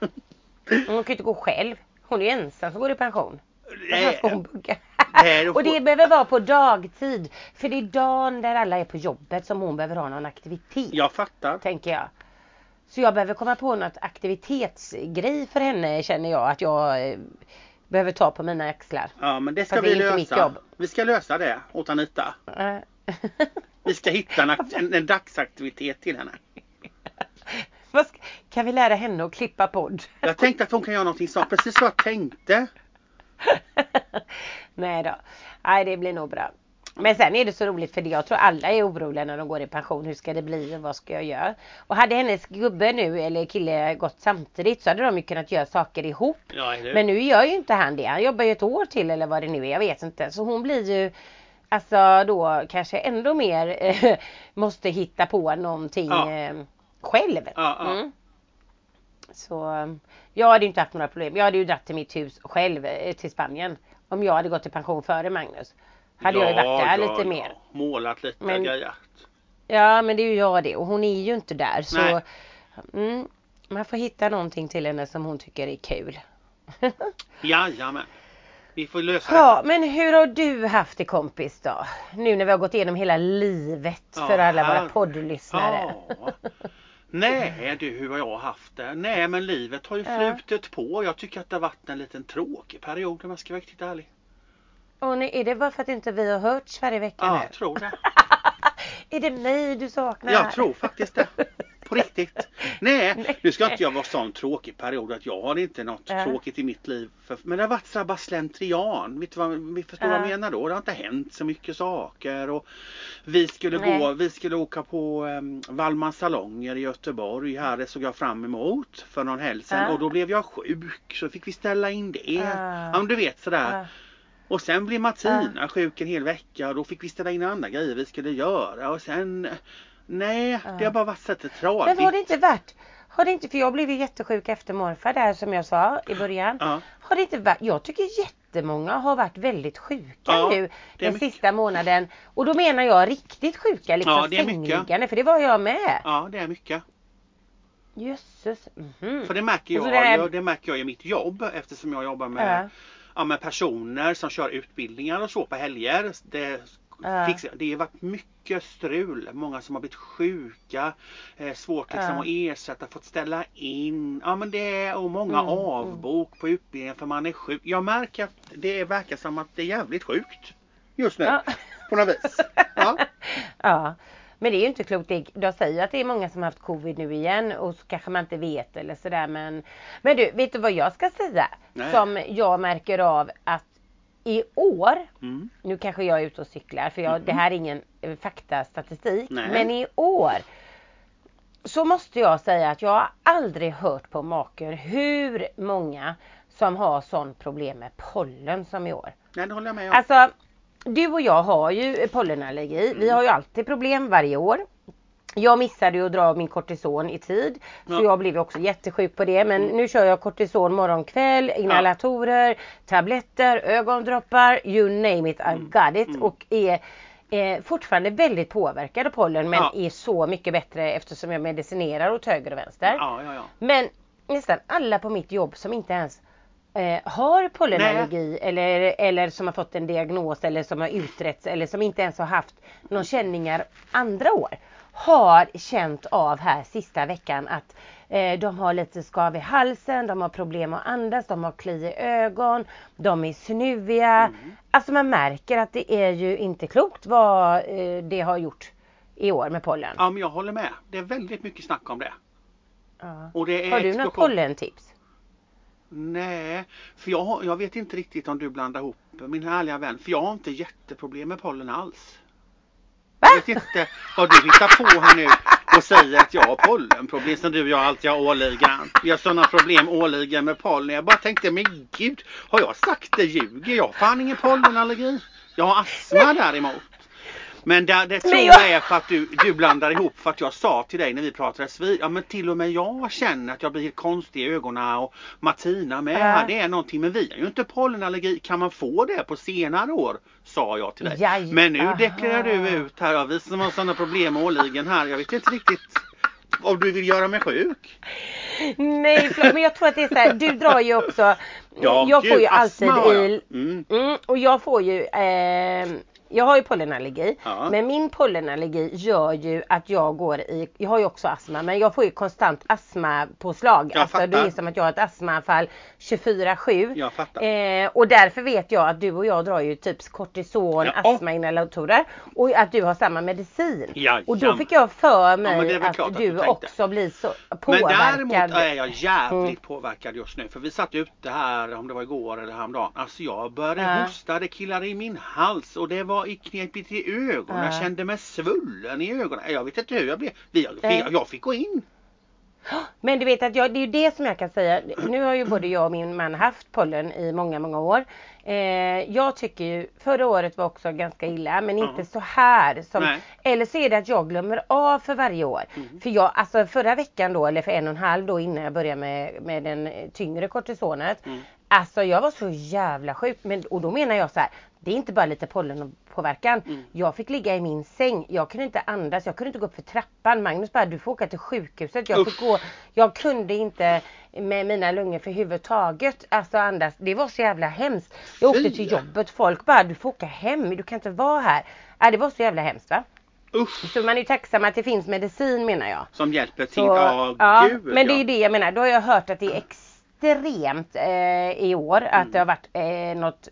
[SPEAKER 1] Hon kan ju inte gå själv. Hon är ju ensam som går i pension. Varför ska hon bugga?
[SPEAKER 2] Nej, då
[SPEAKER 1] Och det behöver vara på dagtid. För det är dagen där alla är på jobbet som hon behöver ha någon aktivitet.
[SPEAKER 2] Jag fattar.
[SPEAKER 1] Tänker jag. Så jag behöver komma på något aktivitetsgrej för henne känner jag att jag eh, behöver ta på mina axlar.
[SPEAKER 2] Ja men det ska
[SPEAKER 1] det
[SPEAKER 2] vi
[SPEAKER 1] mitt
[SPEAKER 2] lösa. Vi ska lösa det åt Anita.
[SPEAKER 1] Eh.
[SPEAKER 2] Vi ska hitta en, en, en dagsaktivitet till henne.
[SPEAKER 1] Kan vi lära henne att klippa podd?
[SPEAKER 2] Jag tänkte att hon kan göra någonting sånt. Precis vad jag tänkte.
[SPEAKER 1] Nej då. Nej det blir nog bra. Men sen är det så roligt för jag tror alla är oroliga när de går i pension. Hur ska det bli och vad ska jag göra? Och hade hennes gubbe nu eller kille gått samtidigt så hade de ju kunnat göra saker ihop.
[SPEAKER 2] Ja?
[SPEAKER 1] Men nu gör ju inte han det. Han jobbar ju ett år till eller vad det nu är. Jag vet inte. Så hon blir ju alltså då kanske ändå mer eh, måste hitta på någonting
[SPEAKER 2] Ja.
[SPEAKER 1] eh, själv.
[SPEAKER 2] Ja.
[SPEAKER 1] Mm. Så eh, jag hade inte haft några problem. Jag hade ju dratt till mitt hus själv eh, till Spanien. Om jag hade gått i pension före Magnus. Hade jag ju varit där
[SPEAKER 2] ja,
[SPEAKER 1] lite
[SPEAKER 2] ja.
[SPEAKER 1] mer.
[SPEAKER 2] Målat lite,
[SPEAKER 1] Men-
[SPEAKER 2] grejat.
[SPEAKER 1] Ja men det är ju jag det och hon är ju inte där så mm, man får hitta någonting till henne som hon tycker är kul.
[SPEAKER 2] Jajamän. Vi får lösa det.
[SPEAKER 1] ja men hur har du haft det kompis då? Nu när vi har gått igenom hela livet
[SPEAKER 2] Ja,
[SPEAKER 1] för alla våra poddlyssnare.
[SPEAKER 2] Ja. Nej du, hur har jag haft det? Nej men livet har ju
[SPEAKER 1] Ja.
[SPEAKER 2] flutit på. Jag tycker att det har varit en liten tråkig period om jag ska vara riktigt ärlig.
[SPEAKER 1] Och nej, är det bara för att inte vi har hörts varje vecka
[SPEAKER 2] Ja,
[SPEAKER 1] nu?
[SPEAKER 2] jag tror det.
[SPEAKER 1] är det mig du saknar?
[SPEAKER 2] Jag tror faktiskt det. På riktigt. Nej, nu ska inte jag vara sån tråkig period att jag har inte något
[SPEAKER 1] Ja.
[SPEAKER 2] tråkigt i mitt liv. För, men det har varit så här bara slentrian. Vet du vad vi förstår vad
[SPEAKER 1] Ja.
[SPEAKER 2] jag menar då? Det har inte hänt så mycket saker. Och vi skulle
[SPEAKER 1] Nej.
[SPEAKER 2] gå, vi skulle åka på um, Wallmans salonger i Göteborg. Här det såg jag fram emot för någon helg sedan.
[SPEAKER 1] Ja.
[SPEAKER 2] Och då blev jag sjuk så fick vi ställa in det.
[SPEAKER 1] Ja.
[SPEAKER 2] Ja men du vet sådär.
[SPEAKER 1] Ja.
[SPEAKER 2] Och sen blev Martina sjuk en hel vecka och då fick vi ställa in andra grejer vi skulle göra och sen Nej, det har bara varit så tragiskt.
[SPEAKER 1] Men har det inte varit har det inte, för jag blev ju jättesjuk efter morfar där som jag sa i början.
[SPEAKER 2] Ja.
[SPEAKER 1] Har det inte varit, jag tycker jättemånga har varit väldigt sjuka
[SPEAKER 2] Ja,
[SPEAKER 1] nu den
[SPEAKER 2] mycket.
[SPEAKER 1] sista månaden. Och då menar jag riktigt sjuka, liksom
[SPEAKER 2] Ja, det är
[SPEAKER 1] sängliggande, för det var jag med.
[SPEAKER 2] Ja, det är mycket.
[SPEAKER 1] Jösses. mhm.
[SPEAKER 2] För det märker jag,
[SPEAKER 1] det här-
[SPEAKER 2] det märker jag i mitt jobb eftersom jag jobbar med,
[SPEAKER 1] Ja.
[SPEAKER 2] med personer som kör utbildningar och så på helger. Det, det har varit mycket strul. Många som har blivit sjuka. Eh, svårt liksom att ersätta, fått ställa in. Ja men det är och många
[SPEAKER 1] Mm, mm.
[SPEAKER 2] avbok på utbildningen för man är sjuk. Jag märker att det verkar som att det är jävligt sjukt just nu.
[SPEAKER 1] Ja.
[SPEAKER 2] På något vis. Ja.
[SPEAKER 1] ja. Men det är ju inte klokt. De säger att det är många som har haft covid nu igen och så kanske man inte vet eller sådär men Men du, vet du vad jag ska säga?
[SPEAKER 2] Nej.
[SPEAKER 1] Som jag märker av att i år
[SPEAKER 2] Mm.
[SPEAKER 1] Nu kanske jag är ute och cyklar för jag, det här är ingen eh, faktastatistik.
[SPEAKER 2] Nej.
[SPEAKER 1] Men i år så måste jag säga att jag har aldrig hört på maken hur många som har sån problem med pollen som i år.
[SPEAKER 2] Nej, det håller jag med om.
[SPEAKER 1] Alltså du och jag har ju pollenallergi. Vi har ju alltid problem varje år. Jag missade ju att dra min kortison i tid. Så
[SPEAKER 2] Ja.
[SPEAKER 1] jag blev också jättesjuk på det. Men nu kör jag kortison morgon kväll, inhalatorer, tabletter, ögondroppar, you name it, I got it. Och är eh, fortfarande väldigt påverkad av pollen men
[SPEAKER 2] Ja.
[SPEAKER 1] är så mycket bättre eftersom jag medicinerar åt höger och vänster.
[SPEAKER 2] Ja, ja, ja.
[SPEAKER 1] Men nästan alla på mitt jobb som inte ens eh, har pollenallergi eller, eller som har fått en diagnos eller som har utretts eller som inte ens har haft någon känningar andra år har känt av här sista veckan att eh, de har lite skav i halsen, de har problem att andas, de har kli i ögon, de är snuviga. Alltså man märker att det är ju inte klokt vad eh, det har gjort i år med pollen.
[SPEAKER 2] Ja, men jag håller med. Det är väldigt mycket snack om det.
[SPEAKER 1] Ja.
[SPEAKER 2] Och det är
[SPEAKER 1] Har du något pollentips?
[SPEAKER 2] Nej, för jag, jag vet inte riktigt om du blandar ihop min härliga vän. För jag har inte jätteproblem med pollen alls.
[SPEAKER 1] Va?
[SPEAKER 2] Jag vet inte vad du hittar på här nu och säger att jag har pollenproblem som du och jag alltid har årligen. Vi har sådana problem årligen med pollen. Jag bara tänkte, men gud, har jag sagt det ljuger jag? Fan ingen pollenallergi. Jag har astma däremot. Men det, det tror jag är för att du, du blandar ihop för att jag sa till dig när vi pratades vid. Ja men till och med jag känner att jag blir konstig i ögonen och Martina med.
[SPEAKER 1] Ja.
[SPEAKER 2] Det är någonting men vi har ju inte pollenallergi. Kan man få det på senare år? Sa jag till dig.
[SPEAKER 1] Jaj,
[SPEAKER 2] men nu
[SPEAKER 1] aha.
[SPEAKER 2] deklarerar du ut här. Jag visar mig sådana problem årligen här. Jag vet inte riktigt om du vill göra mig sjuk.
[SPEAKER 1] Nej, men jag tror att det är så här, du drar ju också, jag får ju alltid
[SPEAKER 2] astma har jag.
[SPEAKER 1] i,
[SPEAKER 2] Mm.
[SPEAKER 1] mm, och jag får ju, eh, jag har ju pollenallergi,
[SPEAKER 2] Ja.
[SPEAKER 1] men min pollenallergi gör ju att jag går i, jag har ju också astma, men jag får ju konstant astmapåslag.
[SPEAKER 2] Jag
[SPEAKER 1] alltså det
[SPEAKER 2] fattar.
[SPEAKER 1] är som att jag har ett astmaanfall 24-7.
[SPEAKER 2] Jag fattar.
[SPEAKER 1] Eh, och därför vet jag att du och jag drar ju typ kortison,
[SPEAKER 2] Ja.
[SPEAKER 1] astmainhalatorer och att du har samma medicin.
[SPEAKER 2] Jajamän.
[SPEAKER 1] Och då fick jag för mig
[SPEAKER 2] men det väl
[SPEAKER 1] att
[SPEAKER 2] att
[SPEAKER 1] du också blir så
[SPEAKER 2] Men
[SPEAKER 1] påverkad.
[SPEAKER 2] däremot är jag jävligt
[SPEAKER 1] Mm.
[SPEAKER 2] påverkad just nu. För vi satt ute här, om det var igår eller häromdagen. Alltså jag började
[SPEAKER 1] Ja.
[SPEAKER 2] hosta, det killade i min hals och det var i knepigt i ögonen. Jag
[SPEAKER 1] Ja.
[SPEAKER 2] kände mig svullen i ögonen. Jag vet inte hur jag blev.
[SPEAKER 1] Nej.
[SPEAKER 2] jag, jag fick gå in.
[SPEAKER 1] Men du vet att jag, det är ju det som jag kan säga. Nu har ju både jag och min man haft pollen i många, många år. Eh, jag tycker ju, förra året var också ganska illa men inte så här. Som,
[SPEAKER 2] Nej.
[SPEAKER 1] eller så är det att jag glömmer av för varje år. För jag, alltså förra veckan då, eller för en och en halv då innan jag började med, med den tyngre kortisonet.
[SPEAKER 2] Mm.
[SPEAKER 1] Alltså jag var så jävla sjuk. Men, och då menar jag så här. Det är inte bara lite pollenpåverkan.
[SPEAKER 2] Mm.
[SPEAKER 1] Jag fick ligga i min säng. Jag kunde inte andas. Jag kunde inte gå upp för trappan. Magnus bara, du får åka till sjukhuset. Jag fick gå. Jag kunde inte med mina lungor för huvudtaget alltså andas. Det var så jävla hemskt. Jag åkte till jobbet. Folk bara, du får åka hem. Du kan inte vara här. Ja, det var så jävla hemskt va.
[SPEAKER 2] Usch.
[SPEAKER 1] Så man är ju tacksam att det finns medicin menar jag.
[SPEAKER 2] Som hjälper till.
[SPEAKER 1] Så,
[SPEAKER 2] Ja, gud
[SPEAKER 1] men det är ju det jag menar. Då har jag hört att det är extremt eh, i år. Att
[SPEAKER 2] Mm.
[SPEAKER 1] det har varit eh, något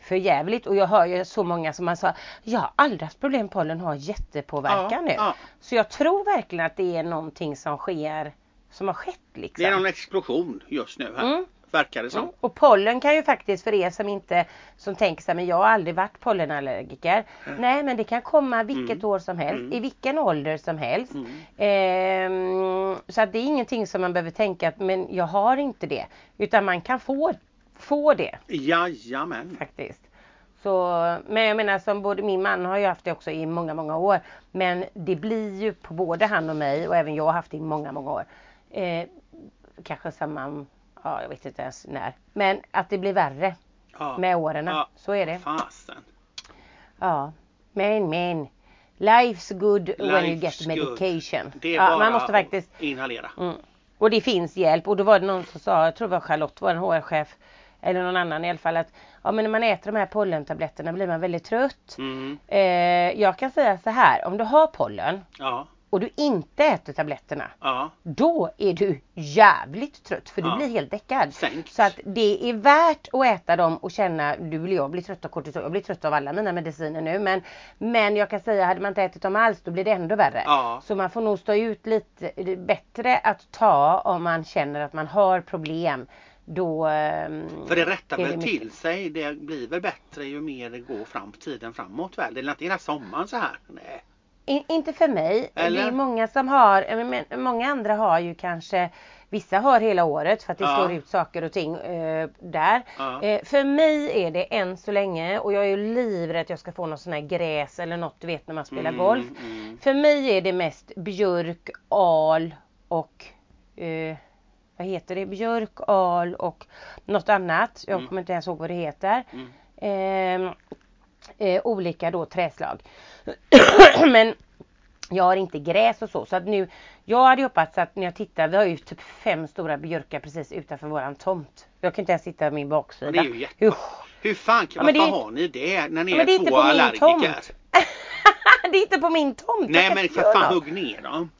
[SPEAKER 1] för jävligt och jag hör ju så många som man sa, ja aldrig haft problem pollen har jättepåverkan
[SPEAKER 2] Ja,
[SPEAKER 1] nu.
[SPEAKER 2] ja.
[SPEAKER 1] Så jag tror verkligen att det är någonting som sker, som har skett liksom.
[SPEAKER 2] Det är någon explosion just nu här.
[SPEAKER 1] Mm.
[SPEAKER 2] Verkar det som.
[SPEAKER 1] Mm. Och pollen kan ju faktiskt för er som inte som tänker sig men jag har aldrig varit pollenallergiker. Nej men det kan komma vilket
[SPEAKER 2] Mm.
[SPEAKER 1] år som helst,
[SPEAKER 2] Mm.
[SPEAKER 1] i vilken ålder som helst.
[SPEAKER 2] Mm.
[SPEAKER 1] Ehm, så att det är ingenting som man behöver tänka att men jag har inte det. Utan man kan få, få det
[SPEAKER 2] Jajamän.
[SPEAKER 1] faktiskt. Så, men jag menar som både min man har ju haft det också i många, många år. Men det blir ju på både han och mig och även jag har haft det i många, många år. Eh, kanske samma, ja jag vet inte ens när. Men att det blir värre
[SPEAKER 2] Ja.
[SPEAKER 1] med åren.
[SPEAKER 2] Ja.
[SPEAKER 1] Så är det.
[SPEAKER 2] Fasen.
[SPEAKER 1] Ja. Men men. Life's good when you
[SPEAKER 2] Life's
[SPEAKER 1] get
[SPEAKER 2] good.
[SPEAKER 1] medication.
[SPEAKER 2] Det är
[SPEAKER 1] ja, man måste faktiskt
[SPEAKER 2] inhalera.
[SPEAKER 1] Mm. Och det finns hjälp och då var det någon som sa, jag tror det var Charlotte, vår HR-chef eller någon annan i alla fall att ja men när man äter de här pollentabletterna blir man väldigt trött.
[SPEAKER 2] Mm.
[SPEAKER 1] Eh, jag kan säga så här, om du har pollen
[SPEAKER 2] Ja.
[SPEAKER 1] Och du inte äter tabletterna
[SPEAKER 2] Ja.
[SPEAKER 1] då är du jävligt trött för du
[SPEAKER 2] Ja.
[SPEAKER 1] blir helt däckad.
[SPEAKER 2] Sänkt.
[SPEAKER 1] Så att det är värt att äta dem och känna, du vill jag blir trött av kortison, jag blir trött av alla mina mediciner nu men Men jag kan säga, hade man inte ätit dem alls då blir det ändå värre.
[SPEAKER 2] Ja.
[SPEAKER 1] Så man får nog stå ut lite, bättre att ta om man känner att man har problem. Då... ehm,
[SPEAKER 2] För det rättar väl
[SPEAKER 1] mycket-
[SPEAKER 2] till sig. Det blir väl bättre ju mer det går fram tiden framåt väl? Det är inte hela sommaren så här. Nej.
[SPEAKER 1] In, inte för mig.
[SPEAKER 2] Eller?
[SPEAKER 1] Det är många som har, eh, men många andra har ju kanske Vissa har hela året för att det
[SPEAKER 2] Ja.
[SPEAKER 1] slår ut saker och ting eh, där.
[SPEAKER 2] Ja.
[SPEAKER 1] Eh, för mig är det än så länge och jag är ju livrädd att jag ska få någon sån här gräs eller något du vet när man spelar
[SPEAKER 2] Mm,
[SPEAKER 1] golf.
[SPEAKER 2] mm.
[SPEAKER 1] För mig är det mest björk, al och eh, vad heter det? Björk, al och något annat. Jag
[SPEAKER 2] Mm.
[SPEAKER 1] kommer inte ens ihåg vad det heter.
[SPEAKER 2] Mm.
[SPEAKER 1] Ehm, eh, olika då träslag. Men jag har inte gräs och så. Så att nu, jag hade hoppats att när jag tittar, vi har ju typ fem stora björkar precis utanför våran tomt. Jag kan inte ens sitta på min baksida.
[SPEAKER 2] Det är ju.
[SPEAKER 1] Usch.
[SPEAKER 2] Hur fan
[SPEAKER 1] Ja,
[SPEAKER 2] varför
[SPEAKER 1] det är-
[SPEAKER 2] har ni det när ni
[SPEAKER 1] Ja, men det är
[SPEAKER 2] är två allergiker?
[SPEAKER 1] det är inte på min tomt.
[SPEAKER 2] Nej men för fan hugg ner dem.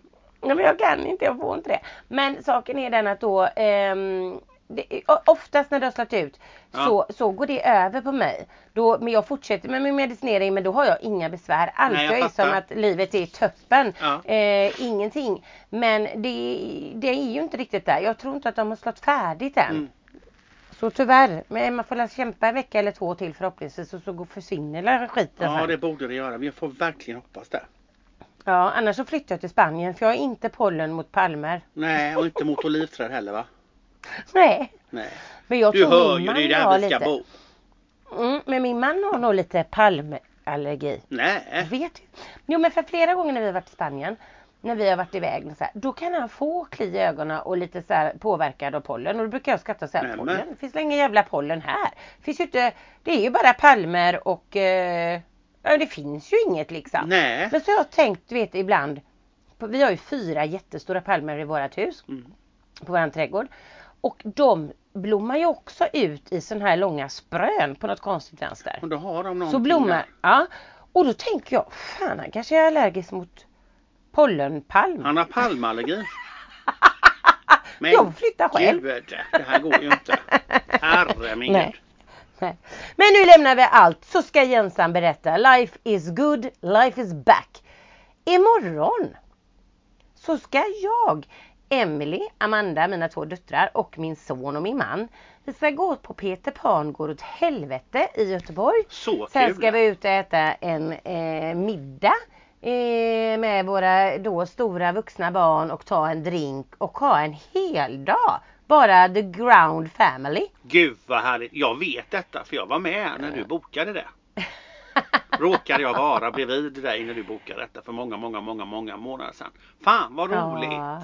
[SPEAKER 1] Ja, men jag kan inte, jag får inte det. Men saken är den att då ehm, det, oftast när det har slagit ut
[SPEAKER 2] Ja.
[SPEAKER 1] så, så går det över på mig. Då, men jag fortsätter med min medicinering men då har jag inga besvär alls.
[SPEAKER 2] Nej, jag
[SPEAKER 1] jag är som att livet är toppen.
[SPEAKER 2] Ja.
[SPEAKER 1] Eh, ingenting. Men det, det är ju inte riktigt där. Jag tror inte att de har slått färdigt än.
[SPEAKER 2] Mm.
[SPEAKER 1] Så tyvärr, men man får kämpa en vecka eller två till förhoppningsvis och så går- försvinner skiten
[SPEAKER 2] Ja det borde det göra. Vi får verkligen hoppas det.
[SPEAKER 1] Ja, annars så flyttar jag till Spanien för jag har inte pollen mot palmer.
[SPEAKER 2] Nej och inte mot olivträd heller va?
[SPEAKER 1] Nej.
[SPEAKER 2] Nej.
[SPEAKER 1] Men jag
[SPEAKER 2] Du
[SPEAKER 1] tror
[SPEAKER 2] hör
[SPEAKER 1] min
[SPEAKER 2] ju, det är ju där
[SPEAKER 1] har
[SPEAKER 2] vi ska
[SPEAKER 1] lite.
[SPEAKER 2] bo.
[SPEAKER 1] Mm, men min man har nog lite palm allergi. Jag
[SPEAKER 2] Nej.
[SPEAKER 1] vet ju. Jo men för flera gånger när vi har varit i Spanien när vi har varit iväg så här, då kan han få kli i ögonen och lite så här påverkad av pollen och då brukar jag skratta och säga
[SPEAKER 2] Nämen.
[SPEAKER 1] pollen, det finns ingen jävla pollen här. Det finns ju inte, det är ju bara palmer och eh, ja det finns ju inget liksom.
[SPEAKER 2] Nej.
[SPEAKER 1] Men så har jag tänkt, du vet ibland, vi har ju fyra jättestora palmer i vårt hus,
[SPEAKER 2] Mm.
[SPEAKER 1] på våran trädgård. Och de blommar ju också ut i sån här långa sprön på något konstigt vänster.
[SPEAKER 2] Och då har de
[SPEAKER 1] Så blommar,
[SPEAKER 2] där.
[SPEAKER 1] ja. Och då tänker jag, fan han kanske är allergisk mot pollenpalm.
[SPEAKER 2] Han har palmallergi. Men
[SPEAKER 1] Jag flyttar själv.
[SPEAKER 2] Gud, det här går ju inte. Herre min.
[SPEAKER 1] Nej. Men nu lämnar vi allt så ska Jensan berätta. Life is good, life is back. Imorgon så ska jag, Emily, Amanda, mina två döttrar och min son och min man. Vi ska gå på Peter Pan går åt helvete i Göteborg.
[SPEAKER 2] Så
[SPEAKER 1] Sen
[SPEAKER 2] kul.
[SPEAKER 1] ska vi ut och äta en eh, middag eh, med våra då stora vuxna barn och ta en drink och ha en hel dag. Bara the ground family.
[SPEAKER 2] Gud vad härligt. Jag vet detta för jag var med när du bokade det. Råkade jag vara bredvid dig när du bokade detta för många, många, många, många månader sedan. Fan vad roligt.
[SPEAKER 1] Ja.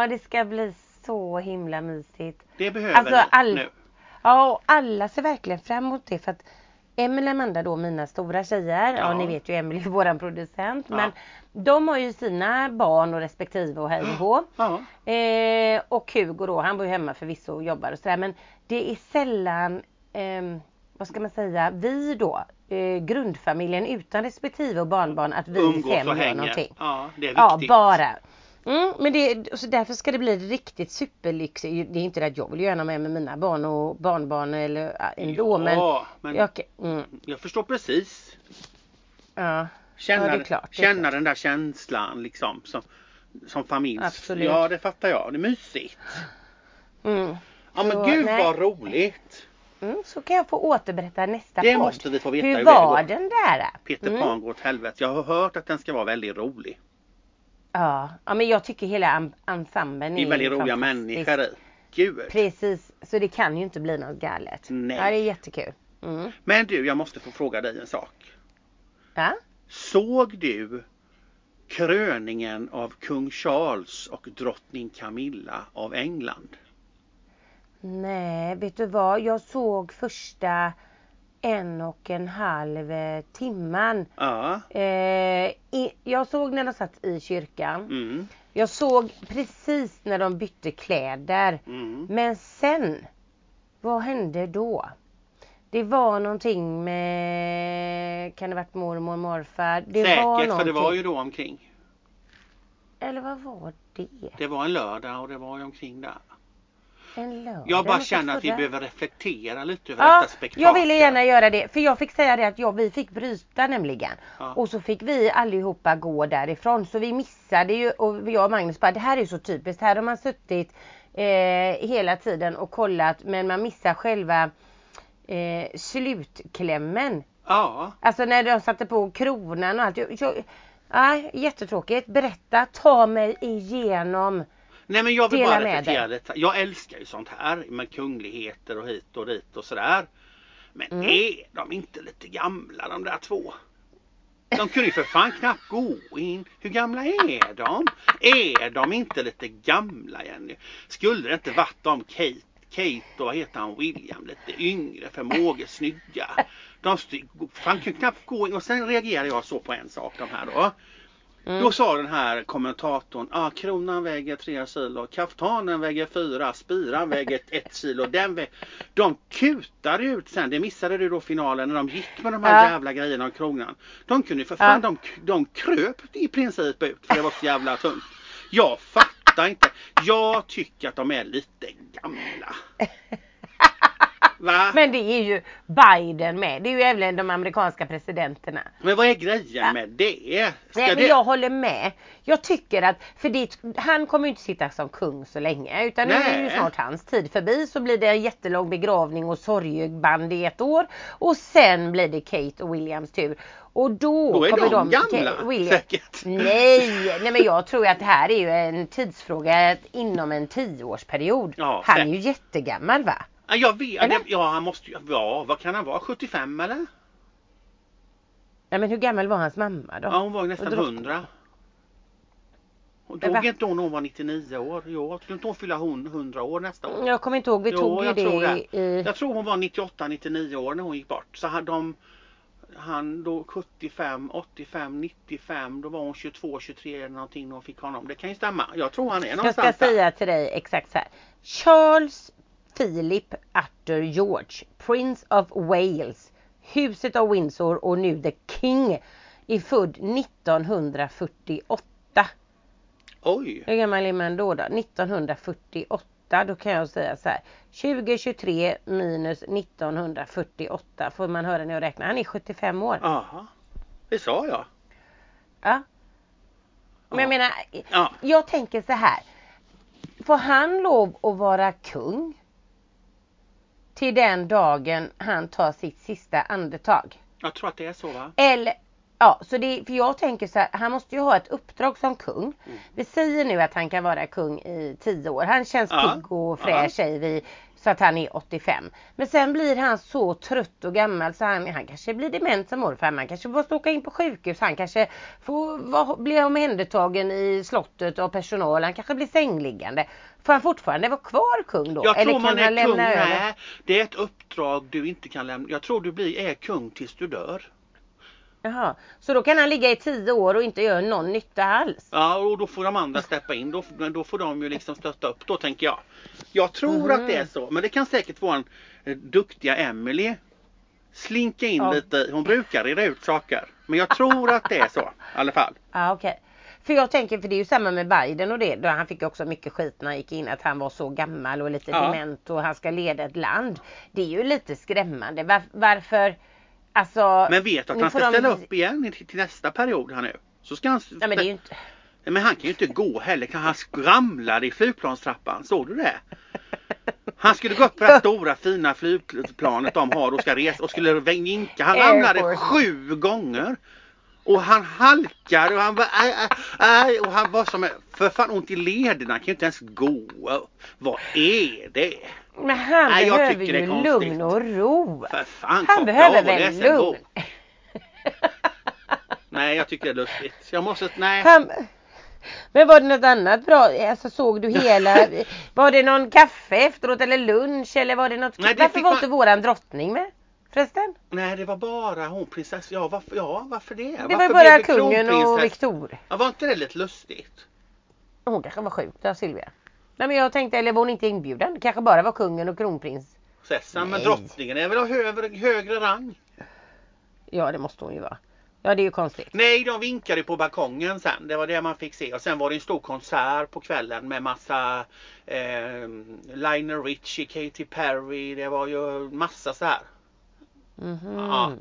[SPEAKER 1] Ja, det ska bli så himla mysigt.
[SPEAKER 2] Det behöver
[SPEAKER 1] Alltså, all-
[SPEAKER 2] nu.
[SPEAKER 1] Ja, och alla ser verkligen fram emot det för att Emelie och Amanda då, mina stora tjejer, ja,
[SPEAKER 2] Ja.
[SPEAKER 1] ni vet ju Emelie är våran producent,
[SPEAKER 2] Ja.
[SPEAKER 1] men de har ju sina barn och respektive och hej och.
[SPEAKER 2] Ja.
[SPEAKER 1] Eh, och Hugo då, han bor ju hemma förvisso och jobbar och sådär men det är sällan, ehm, vad ska man säga, vi då, eh, grundfamiljen utan respektive och barnbarn, att vi
[SPEAKER 2] Umgås
[SPEAKER 1] fem gör
[SPEAKER 2] hänger.
[SPEAKER 1] någonting.
[SPEAKER 2] Ja, det är
[SPEAKER 1] Ja,
[SPEAKER 2] viktigt.
[SPEAKER 1] bara. Mm, men det, så därför ska det bli riktigt superlyxigt. Det är inte det att jag vill göra mer med mina barn och barnbarn eller ja, ändå men,
[SPEAKER 2] Ja, men
[SPEAKER 1] jag, mm,
[SPEAKER 2] jag förstår precis.
[SPEAKER 1] ja,
[SPEAKER 2] Känna,
[SPEAKER 1] Ja, det klart, det
[SPEAKER 2] känna den där känslan liksom som, som familj.
[SPEAKER 1] Absolut.
[SPEAKER 2] Ja, det fattar jag. Det är mysigt.
[SPEAKER 1] mm,
[SPEAKER 2] Ja men
[SPEAKER 1] Så,
[SPEAKER 2] gud
[SPEAKER 1] nej.
[SPEAKER 2] vad roligt.
[SPEAKER 1] mm, så kan jag få återberätta nästa
[SPEAKER 2] Det
[SPEAKER 1] podd.
[SPEAKER 2] måste vi få veta
[SPEAKER 1] Hur
[SPEAKER 2] hur det
[SPEAKER 1] var den där?
[SPEAKER 2] Peter
[SPEAKER 1] Mm.
[SPEAKER 2] Pan går åt helvete. Jag har hört att den ska vara väldigt rolig.
[SPEAKER 1] Ja, ja, men jag tycker hela en- ensemblen
[SPEAKER 2] Det är
[SPEAKER 1] är
[SPEAKER 2] väldigt roliga människor i. Gud.
[SPEAKER 1] Precis, så det kan ju inte bli något galet.
[SPEAKER 2] Nej.
[SPEAKER 1] Ja, det är jättekul. Mm.
[SPEAKER 2] Men du, jag måste få fråga dig en sak.
[SPEAKER 1] Ja?
[SPEAKER 2] Såg du kröningen av kung Charles och drottning Camilla av England?
[SPEAKER 1] Nej, vet du vad? Jag såg första en och en halv eh, timman.
[SPEAKER 2] Ja.
[SPEAKER 1] Eh, i, jag såg när de satt i kyrkan.
[SPEAKER 2] Mm.
[SPEAKER 1] Jag såg precis när de bytte kläder.
[SPEAKER 2] Mm.
[SPEAKER 1] Men sen, vad hände då? Det var någonting med, kan det varit mormor och morfar? Det var
[SPEAKER 2] Säkert,
[SPEAKER 1] någonting.
[SPEAKER 2] för det var ju då omkring.
[SPEAKER 1] Eller vad var det?
[SPEAKER 2] Det var en lördag och det var ju omkring där. Jag bara känner att vi behöver reflektera lite över
[SPEAKER 1] Ja,
[SPEAKER 2] detta spektakel.
[SPEAKER 1] jag ville gärna göra det. För jag fick säga det att ja, vi fick bryta nämligen.
[SPEAKER 2] Ja.
[SPEAKER 1] Och så fick vi allihopa gå därifrån. Så vi missade ju och jag och Magnus bara det här är ju så typiskt. Här har man suttit eh, hela tiden och kollat men man missar själva eh, slutklämmen.
[SPEAKER 2] Ja,
[SPEAKER 1] Alltså när de satte på kronan och allt. Jag, jag, nej, jättetråkigt. Berätta, ta mig igenom.
[SPEAKER 2] Nej men jag vill
[SPEAKER 1] Dela
[SPEAKER 2] bara reflektera lite. Jag älskar ju sånt här med kungligheter och hit och dit och sådär. Men
[SPEAKER 1] Mm.
[SPEAKER 2] är de inte lite gamla de där två? De kunde ju för fan knappt gå in. Hur gamla är de? Är de inte lite gamla Jenny? Skulle det inte varit de Kate, Kate och vad heter han William lite yngre förmågesnygga? De st- fan kunde knappt gå in och sen reagerade jag så på en sak de här då.
[SPEAKER 1] Mm.
[SPEAKER 2] Då sa den här kommentatorn, ah, kronan väger 3 kilo, kaftanen väger 4, spiran väger 1 kilo. Den vä de kutade ut sen, det missade du då finalen när de gick med de här
[SPEAKER 1] Ja.
[SPEAKER 2] jävla grejerna om kronan. De kunde för fan,
[SPEAKER 1] Ja.
[SPEAKER 2] de, de kröp i princip ut för det var så jävla tungt. Jag fattar inte. Jag tycker att de är lite gamla. Va? Men,
[SPEAKER 1] Men det är ju Biden med. Det är ju även de amerikanska presidenterna.
[SPEAKER 2] vad är grejen med det? Ska
[SPEAKER 1] Nej,
[SPEAKER 2] det...
[SPEAKER 1] men jag håller med. Jag tycker att, för det, han kommer ju inte sitta som kung så länge utan nu är ju
[SPEAKER 2] Nej.
[SPEAKER 1] snart hans tid förbi så blir det en jättelång begravning och sorgeband i ett år och sen blir det Kate och Williams tur. Och då,
[SPEAKER 2] Då är
[SPEAKER 1] kommer
[SPEAKER 2] de
[SPEAKER 1] de,
[SPEAKER 2] gamla,
[SPEAKER 1] William,
[SPEAKER 2] säkert.
[SPEAKER 1] Nej, nej men jag tror att det här är ju en tidsfråga inom en tioårsperiod.
[SPEAKER 2] Ja,
[SPEAKER 1] han är ju jättegammal va?
[SPEAKER 2] Ja, jag vet.
[SPEAKER 1] Eller?
[SPEAKER 2] Ja, han måste ju... Ja, vad kan han vara? 75 eller?
[SPEAKER 1] Ja, men hur gammal var hans mamma då?
[SPEAKER 2] Ja, hon var ju nästan
[SPEAKER 1] Och drottning.
[SPEAKER 2] 100. Hon dog inte hon hon var 99 år? Jo, skulle inte hon fylla hon 100 år nästa år?
[SPEAKER 1] Jag kommer inte ihåg, vi
[SPEAKER 2] Jo,
[SPEAKER 1] tog ju
[SPEAKER 2] jag tror
[SPEAKER 1] det
[SPEAKER 2] det.
[SPEAKER 1] i...
[SPEAKER 2] Jag tror hon var 98-99 år när hon gick bort. Så hade de han då 75, 85, 95, då var hon 22, 23 eller någonting när hon fick honom. Det kan ju stämma. Jag tror han är
[SPEAKER 1] Jag
[SPEAKER 2] någonstans
[SPEAKER 1] ska
[SPEAKER 2] där.
[SPEAKER 1] säga till dig exakt så här. Charles Philip Arthur George, Prince of Wales, huset av Windsor och nu The King, är född 1948.
[SPEAKER 2] Oj!
[SPEAKER 1] Hur gammal är man då? då? 1948. Då kan jag säga så här. 2023 minus 1948 får man höra när jag räknar. Han är 75 år.
[SPEAKER 2] Aha. Det sa jag.
[SPEAKER 1] Ja. Men jag
[SPEAKER 2] Ja.
[SPEAKER 1] menar,
[SPEAKER 2] Ja.
[SPEAKER 1] jag tänker så här. Får han lov att vara kung? Till den dagen han tar sitt sista andetag?
[SPEAKER 2] Jag tror att det är så va?
[SPEAKER 1] Eller, ja, så det, för jag tänker så här, han måste ju ha ett uppdrag som kung.
[SPEAKER 2] Mm.
[SPEAKER 1] Vi säger nu att han kan vara kung i 10 år. Han känns
[SPEAKER 2] Ja,
[SPEAKER 1] pigg och fräsch säger vi. Så att han är 85. Men sen blir han så trött och gammal så han, han kanske blir dement som morfar. Man kanske måste åka in på sjukhus. Han kanske får vara, bli omhändertagen i slottet av personal. Han kanske blir sängliggande. Får han fortfarande vara kvar kung då?
[SPEAKER 2] Jag
[SPEAKER 1] Eller
[SPEAKER 2] tror
[SPEAKER 1] kan
[SPEAKER 2] man
[SPEAKER 1] han
[SPEAKER 2] är kung. Nej, det är ett uppdrag du inte kan lämna. Jag tror du blir, är kung tills du dör.
[SPEAKER 1] Jaha. Så då kan han ligga i 10 år och inte göra någon nytta alls?
[SPEAKER 2] Ja, och då får de andra steppa in. Då, men då får de ju liksom stötta upp då tänker jag. Jag tror att det är så. Men det kan säkert vara en eh, duktiga Emily slinka in
[SPEAKER 1] Ja.
[SPEAKER 2] lite. Hon brukar reda ut saker. Men jag tror att det är så i alla fall.
[SPEAKER 1] Ja okej. För jag tänker, för det är ju samma med Biden och det. Då han fick också mycket skit när han gick in att han var så gammal och lite
[SPEAKER 2] Ja.
[SPEAKER 1] dement och han ska leda ett land. Det är ju lite skrämmande. Var, varför? Alltså.
[SPEAKER 2] Men vet du att han ska
[SPEAKER 1] de-
[SPEAKER 2] ställa upp igen till, nästa period här nu? Så ska han...
[SPEAKER 1] Ja, men inte.
[SPEAKER 2] Men han kan ju inte gå heller. Han ramlade i flygplanstrappan. Såg du det? Han skulle gå upp på det stora fina flygplanet de har och ska resa och skulle vinka. Han ramlade sju gånger. Och han halkade och han var aj, aj, aj, och han var som för fan ont i lederna. Han kan ju inte ens gå. Vad är det?
[SPEAKER 1] Men han
[SPEAKER 2] jag
[SPEAKER 1] behöver ju lugn och ro.
[SPEAKER 2] För fan
[SPEAKER 1] Han behöver väl lugn.
[SPEAKER 2] Nej jag tycker det är lustigt. Jag måste, nej.
[SPEAKER 1] Han, men var det något annat bra? Alltså såg du hela? Var det någon kaffe efteråt eller lunch eller var det något?
[SPEAKER 2] Nej, det
[SPEAKER 1] Varför var
[SPEAKER 2] man-
[SPEAKER 1] inte våran drottning med? Förresten?
[SPEAKER 2] Nej det var bara hon prinsessa. Ja varför, ja, varför det?
[SPEAKER 1] Det
[SPEAKER 2] varför
[SPEAKER 1] var bara
[SPEAKER 2] det
[SPEAKER 1] kungen och Victoria.
[SPEAKER 2] Ja, var inte det lite lustigt?
[SPEAKER 1] Hon kanske var sjuk då, Silvia. Nej men jag tänkte, eller var hon inte inbjuden? Det kanske bara var kungen och kronprins.
[SPEAKER 2] Sessan, men drottningen är väl av högre, högre rang?
[SPEAKER 1] Ja det måste hon ju vara. Ja det är ju konstigt.
[SPEAKER 2] Nej, de vinkade på balkongen sen. Det var det man fick se. Och sen var det en stor konsert på kvällen med massa eh, Lionel Richie, Katy Perry. Det var ju massa så här.
[SPEAKER 1] Mhm.
[SPEAKER 2] Ja.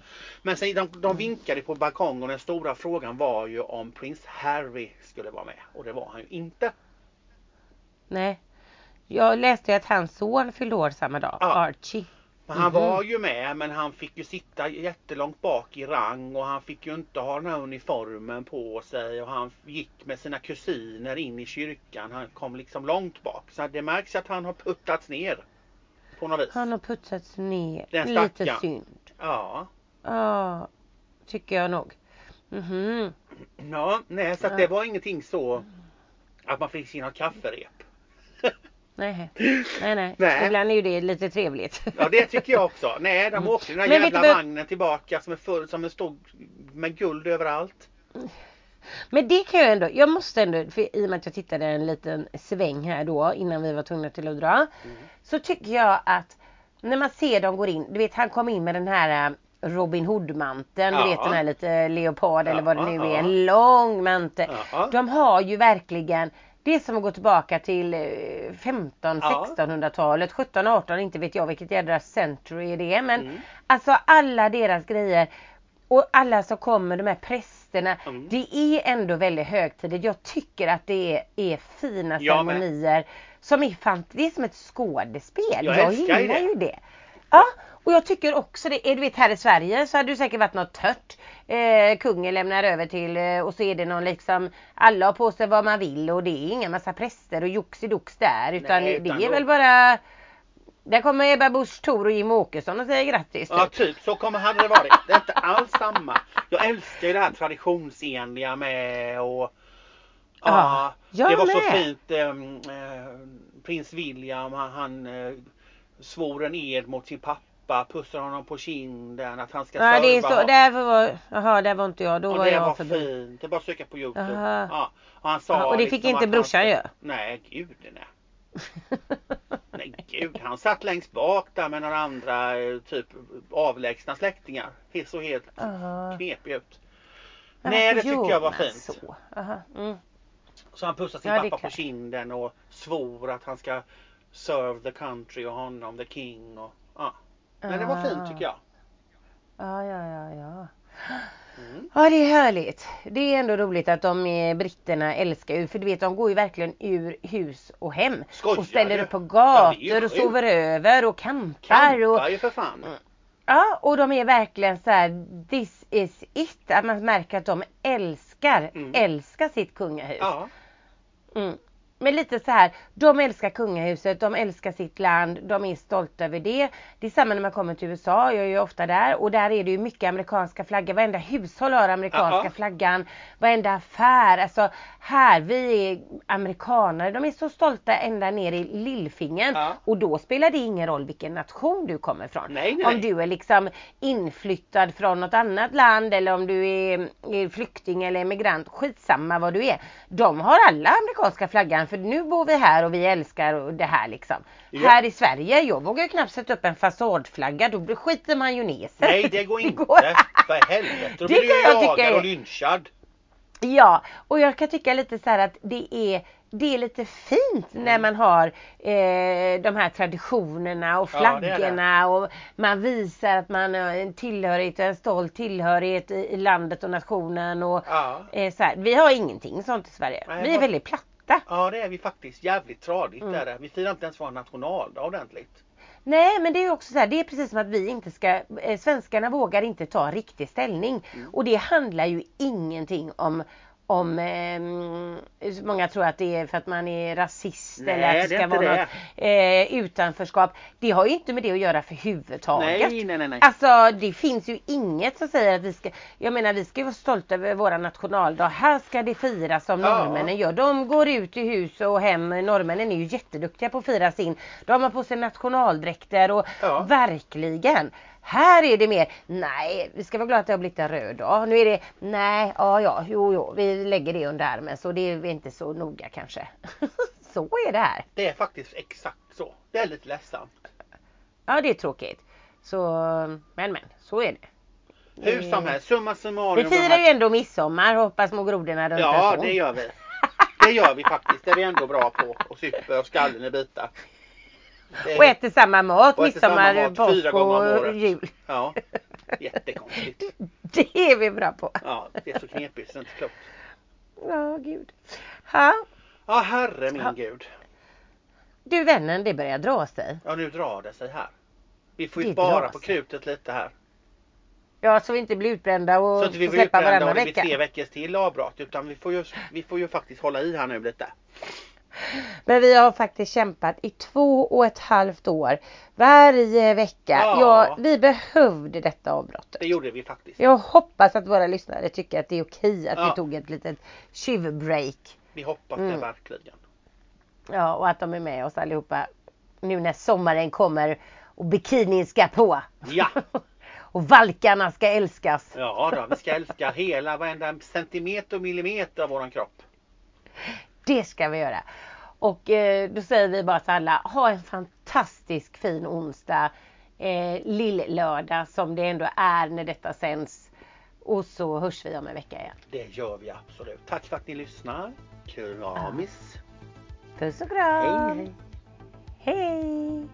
[SPEAKER 2] Men sen, de, de vinkade på balkongen och den stora frågan var ju om prins Harry skulle vara med. Och det var han ju inte.
[SPEAKER 1] Nej. Jag läste ju att hans son fyllde år samma dag,
[SPEAKER 2] Ja.
[SPEAKER 1] Archie.
[SPEAKER 2] Men han
[SPEAKER 1] Mhm.
[SPEAKER 2] var ju med men han fick ju sitta jättelångt bak i rang och han fick ju inte ha den här uniformen på sig och han gick med sina kusiner in i kyrkan. Han kom liksom långt bak. Så det märks att han har puttats ner. På något vis.
[SPEAKER 1] Han har putsats ner.
[SPEAKER 2] Den
[SPEAKER 1] Lite synd.
[SPEAKER 2] Ja.
[SPEAKER 1] Ja, tycker jag nog. Mhm.
[SPEAKER 2] ja. Nej, så att det var ingenting så att man fick sina kafferep.
[SPEAKER 1] Nej. nej, nej.
[SPEAKER 2] Nej.
[SPEAKER 1] Ibland är ju det lite trevligt.
[SPEAKER 2] Ja det tycker jag också. Nej, de åkte den här
[SPEAKER 1] Men vet
[SPEAKER 2] jävla
[SPEAKER 1] du vad-
[SPEAKER 2] vagnen tillbaka som är full som en stor med guld överallt.
[SPEAKER 1] Men det kan jag ändå, jag måste ändå, för i och med att jag tittade en liten sväng här då innan vi var tvungna till att dra.
[SPEAKER 2] Mm.
[SPEAKER 1] Så tycker jag att när man ser dem går in, du vet han kom in med den här äh, Robin Hood-manteln,
[SPEAKER 2] Ja.
[SPEAKER 1] du vet den här lite leopard eller vad det nu
[SPEAKER 2] Ja,
[SPEAKER 1] är,
[SPEAKER 2] ja.
[SPEAKER 1] en lång mantel.
[SPEAKER 2] Ja.
[SPEAKER 1] De har ju verkligen det är som att gå tillbaka till eh, 15
[SPEAKER 2] Ja.
[SPEAKER 1] 1600-talet, 17 18 inte vet jag vilket jädra century det är men
[SPEAKER 2] Mm.
[SPEAKER 1] alltså alla deras grejer och alla som kommer, de här prästerna.
[SPEAKER 2] Mm.
[SPEAKER 1] Det är ändå väldigt högtidligt. Jag tycker att det är, är fina
[SPEAKER 2] Jag med.
[SPEAKER 1] Som är fant- det är som ett skådespel.
[SPEAKER 2] Jag
[SPEAKER 1] Jag, gillar
[SPEAKER 2] det.
[SPEAKER 1] ju det. Ja, och jag tycker också det. är Du vet här i Sverige så hade det säkert varit något tört. Eh, kungen lämnar över till eh, och så är det någon liksom alla har på sig vad man vill och det är inga massa präster och joxidox där utan
[SPEAKER 2] Nej,
[SPEAKER 1] det
[SPEAKER 2] utan
[SPEAKER 1] är
[SPEAKER 2] då-
[SPEAKER 1] väl bara Där kommer Ebba Busch Thor och Jim Åkesson och säger grattis.
[SPEAKER 2] Ja,
[SPEAKER 1] typ.
[SPEAKER 2] typ så kommer hade det varit. Det är inte alls samma. Jag älskar ju det här traditionsenliga med och
[SPEAKER 1] Ja, jag
[SPEAKER 2] det var så
[SPEAKER 1] med.
[SPEAKER 2] fint. ehm, eh, prins William han, han eh, svor en ed mot sin pappa, pussar honom på kinden att han ska
[SPEAKER 1] Ja, det är
[SPEAKER 2] serva
[SPEAKER 1] så.
[SPEAKER 2] honom.
[SPEAKER 1] Där var, jaha, där var inte jag. Då
[SPEAKER 2] Och
[SPEAKER 1] var
[SPEAKER 2] det
[SPEAKER 1] jag
[SPEAKER 2] var
[SPEAKER 1] förbi.
[SPEAKER 2] fint. Det är bara att söka på Youtube. Ja. Och, han sa
[SPEAKER 1] Ja, och det fick
[SPEAKER 2] liksom
[SPEAKER 1] inte
[SPEAKER 2] att
[SPEAKER 1] brorsan
[SPEAKER 2] han,
[SPEAKER 1] göra?
[SPEAKER 2] Nej, gud nej. Nej gud, han satt längst bak där med några andra eh, typ avlägsna släktingar. Helt så helt
[SPEAKER 1] Jaha.
[SPEAKER 2] knepig ut.
[SPEAKER 1] Ja,
[SPEAKER 2] Nej, det tycker jag var fint.
[SPEAKER 1] Så? Aha. Mm.
[SPEAKER 2] Så han pussade sin
[SPEAKER 1] Ja,
[SPEAKER 2] pappa på kinden och svor att han ska serve the country och honom, the king. Och, ja. Men det var fint
[SPEAKER 1] Ah.
[SPEAKER 2] tycker jag.
[SPEAKER 1] Ja, ja, ja, ja.
[SPEAKER 2] Mm.
[SPEAKER 1] Ja, det är härligt. Det är ändå roligt att de eh, britterna älskar ju, för du vet de går ju verkligen ur hus och hem.
[SPEAKER 2] Skojar
[SPEAKER 1] och ställer upp på
[SPEAKER 2] Ja,
[SPEAKER 1] gator och
[SPEAKER 2] sjukt.
[SPEAKER 1] sover över och campar. Och,
[SPEAKER 2] Kampar ju för fan.
[SPEAKER 1] ja, och de är verkligen så här, this is it. Att man märker att de älskar,
[SPEAKER 2] Mm.
[SPEAKER 1] älskar sitt kungahus.
[SPEAKER 2] Ja.
[SPEAKER 1] Mm. Men lite så här, de älskar kungahuset, de älskar sitt land, de är stolta över det. Det är samma när man kommer till USA, jag är ju ofta där och där är det ju mycket amerikanska flaggor. Varenda hushåll har amerikanska
[SPEAKER 2] Ja.
[SPEAKER 1] flaggan, varenda affär. Alltså här, vi är amerikanare, de är så stolta ända ner i lillfingern.
[SPEAKER 2] Ja.
[SPEAKER 1] Och då spelar det ingen roll vilken nation du kommer ifrån.
[SPEAKER 2] Nej, nej,
[SPEAKER 1] Om du är liksom inflyttad från något annat land eller om du är, är flykting eller emigrant, skitsamma vad du är. De har alla amerikanska flaggan för nu bor vi här och vi älskar det här liksom.
[SPEAKER 2] Ja.
[SPEAKER 1] Här i Sverige, jag vågar ju knappt sätta upp en fasadflagga, då skiter man ju ner sig.
[SPEAKER 2] Nej, det går inte. För helvete. Då
[SPEAKER 1] Det
[SPEAKER 2] blir du
[SPEAKER 1] tycka
[SPEAKER 2] jagad
[SPEAKER 1] är-
[SPEAKER 2] och lynchad.
[SPEAKER 1] Ja, och jag kan tycka lite så här att det är, det är lite fint
[SPEAKER 2] Mm.
[SPEAKER 1] när man har eh, de här traditionerna och
[SPEAKER 2] Ja, det det.
[SPEAKER 1] flaggorna och man visar att man har en tillhörighet, en stolt tillhörighet i, landet och nationen och
[SPEAKER 2] Ja.
[SPEAKER 1] eh, så här. Vi har ingenting sånt i Sverige.
[SPEAKER 2] Nej,
[SPEAKER 1] vi är väldigt platta.
[SPEAKER 2] Ja, det är vi faktiskt. Jävligt tradigt
[SPEAKER 1] Mm.
[SPEAKER 2] är det. Vi firar inte ens vår nationaldag ordentligt.
[SPEAKER 1] Nej men det är också så här, det är precis som att vi inte ska, eh, svenskarna vågar inte ta riktig ställning.
[SPEAKER 2] Mm.
[SPEAKER 1] Och det handlar ju ingenting om om eh, många tror att det är för att man är rasist
[SPEAKER 2] Nej,
[SPEAKER 1] eller att det
[SPEAKER 2] det
[SPEAKER 1] ska
[SPEAKER 2] inte
[SPEAKER 1] vara
[SPEAKER 2] det.
[SPEAKER 1] något eh, utanförskap. Det har ju inte med det att göra för huvudtaget.
[SPEAKER 2] Nej, nej, nej, nej.
[SPEAKER 1] Alltså det finns ju inget som säger att vi ska, jag menar vi ska ju vara stolta över våra nationaldag. Här ska det firas som
[SPEAKER 2] Ja.
[SPEAKER 1] norrmännen gör. De går ut i hus och hem. Norrmännen är ju jätteduktiga på att fira sin. De har på sig nationaldräkter och
[SPEAKER 2] Ja.
[SPEAKER 1] verkligen. Här är det mer, nej vi ska vara glada att det har blivit en röd dag. Nu är det, nej, ja ja, jo jo, vi lägger det under armen så det är inte så noga kanske. så är det här.
[SPEAKER 2] Det är faktiskt exakt så. Det är lite ledsamt.
[SPEAKER 1] Ja det är tråkigt. Så, men men, så är det.
[SPEAKER 2] Hur som helst, summa summarum.
[SPEAKER 1] Vi firar ju ändå midsommar hoppas små grodorna runt
[SPEAKER 2] Ja, det gör vi. Det gör vi faktiskt. Det är vi ändå bra på. Och super skallen i bitar. Det
[SPEAKER 1] Och äter samma mat,
[SPEAKER 2] Och
[SPEAKER 1] midsommar, påsk och
[SPEAKER 2] året.
[SPEAKER 1] jul.
[SPEAKER 2] Ja, jättekonstigt.
[SPEAKER 1] Det är vi bra på.
[SPEAKER 2] Ja, det är så knepigt så det är inte klokt.
[SPEAKER 1] Ja, gud. Ha.
[SPEAKER 2] Ja, herre min
[SPEAKER 1] Ja.
[SPEAKER 2] gud.
[SPEAKER 1] Du vännen, det börjar dra sig.
[SPEAKER 2] Ja, nu drar det sig här. Vi får ju
[SPEAKER 1] Det
[SPEAKER 2] spara på krutet lite här.
[SPEAKER 1] Ja, så vi inte blir utbrända och
[SPEAKER 2] Så att vi blir
[SPEAKER 1] släppa
[SPEAKER 2] utbrända
[SPEAKER 1] varannan
[SPEAKER 2] och det blir
[SPEAKER 1] vecka.
[SPEAKER 2] tre veckors till avbrott. Utan vi får, ju, vi får ju faktiskt hålla i här nu lite.
[SPEAKER 1] Men vi har faktiskt kämpat i två och ett halvt år. Varje vecka.
[SPEAKER 2] Ja.
[SPEAKER 1] Ja, vi behövde detta avbrottet.
[SPEAKER 2] Det gjorde vi faktiskt.
[SPEAKER 1] Jag hoppas att våra lyssnare tycker att det är okej att
[SPEAKER 2] Ja.
[SPEAKER 1] vi tog ett litet tjuvbreak.
[SPEAKER 2] Vi hoppas
[SPEAKER 1] Mm.
[SPEAKER 2] det verkligen.
[SPEAKER 1] Ja, och att de är med oss allihopa nu när sommaren kommer och bikinin ska på.
[SPEAKER 2] Ja.
[SPEAKER 1] och valkarna ska älskas.
[SPEAKER 2] Ja då, vi ska älska hela varenda centimeter och millimeter av våran kropp.
[SPEAKER 1] Det ska vi göra. Och eh, då säger vi bara till alla, ha en fantastisk fin onsdag. Eh, Lill-lördag som det ändå är när detta sänds. Och så hörs vi om en vecka igen.
[SPEAKER 2] Det gör vi absolut. Tack för att ni lyssnar. Kramis.
[SPEAKER 1] Puss och kram!
[SPEAKER 2] Hej, hej.
[SPEAKER 1] Hej!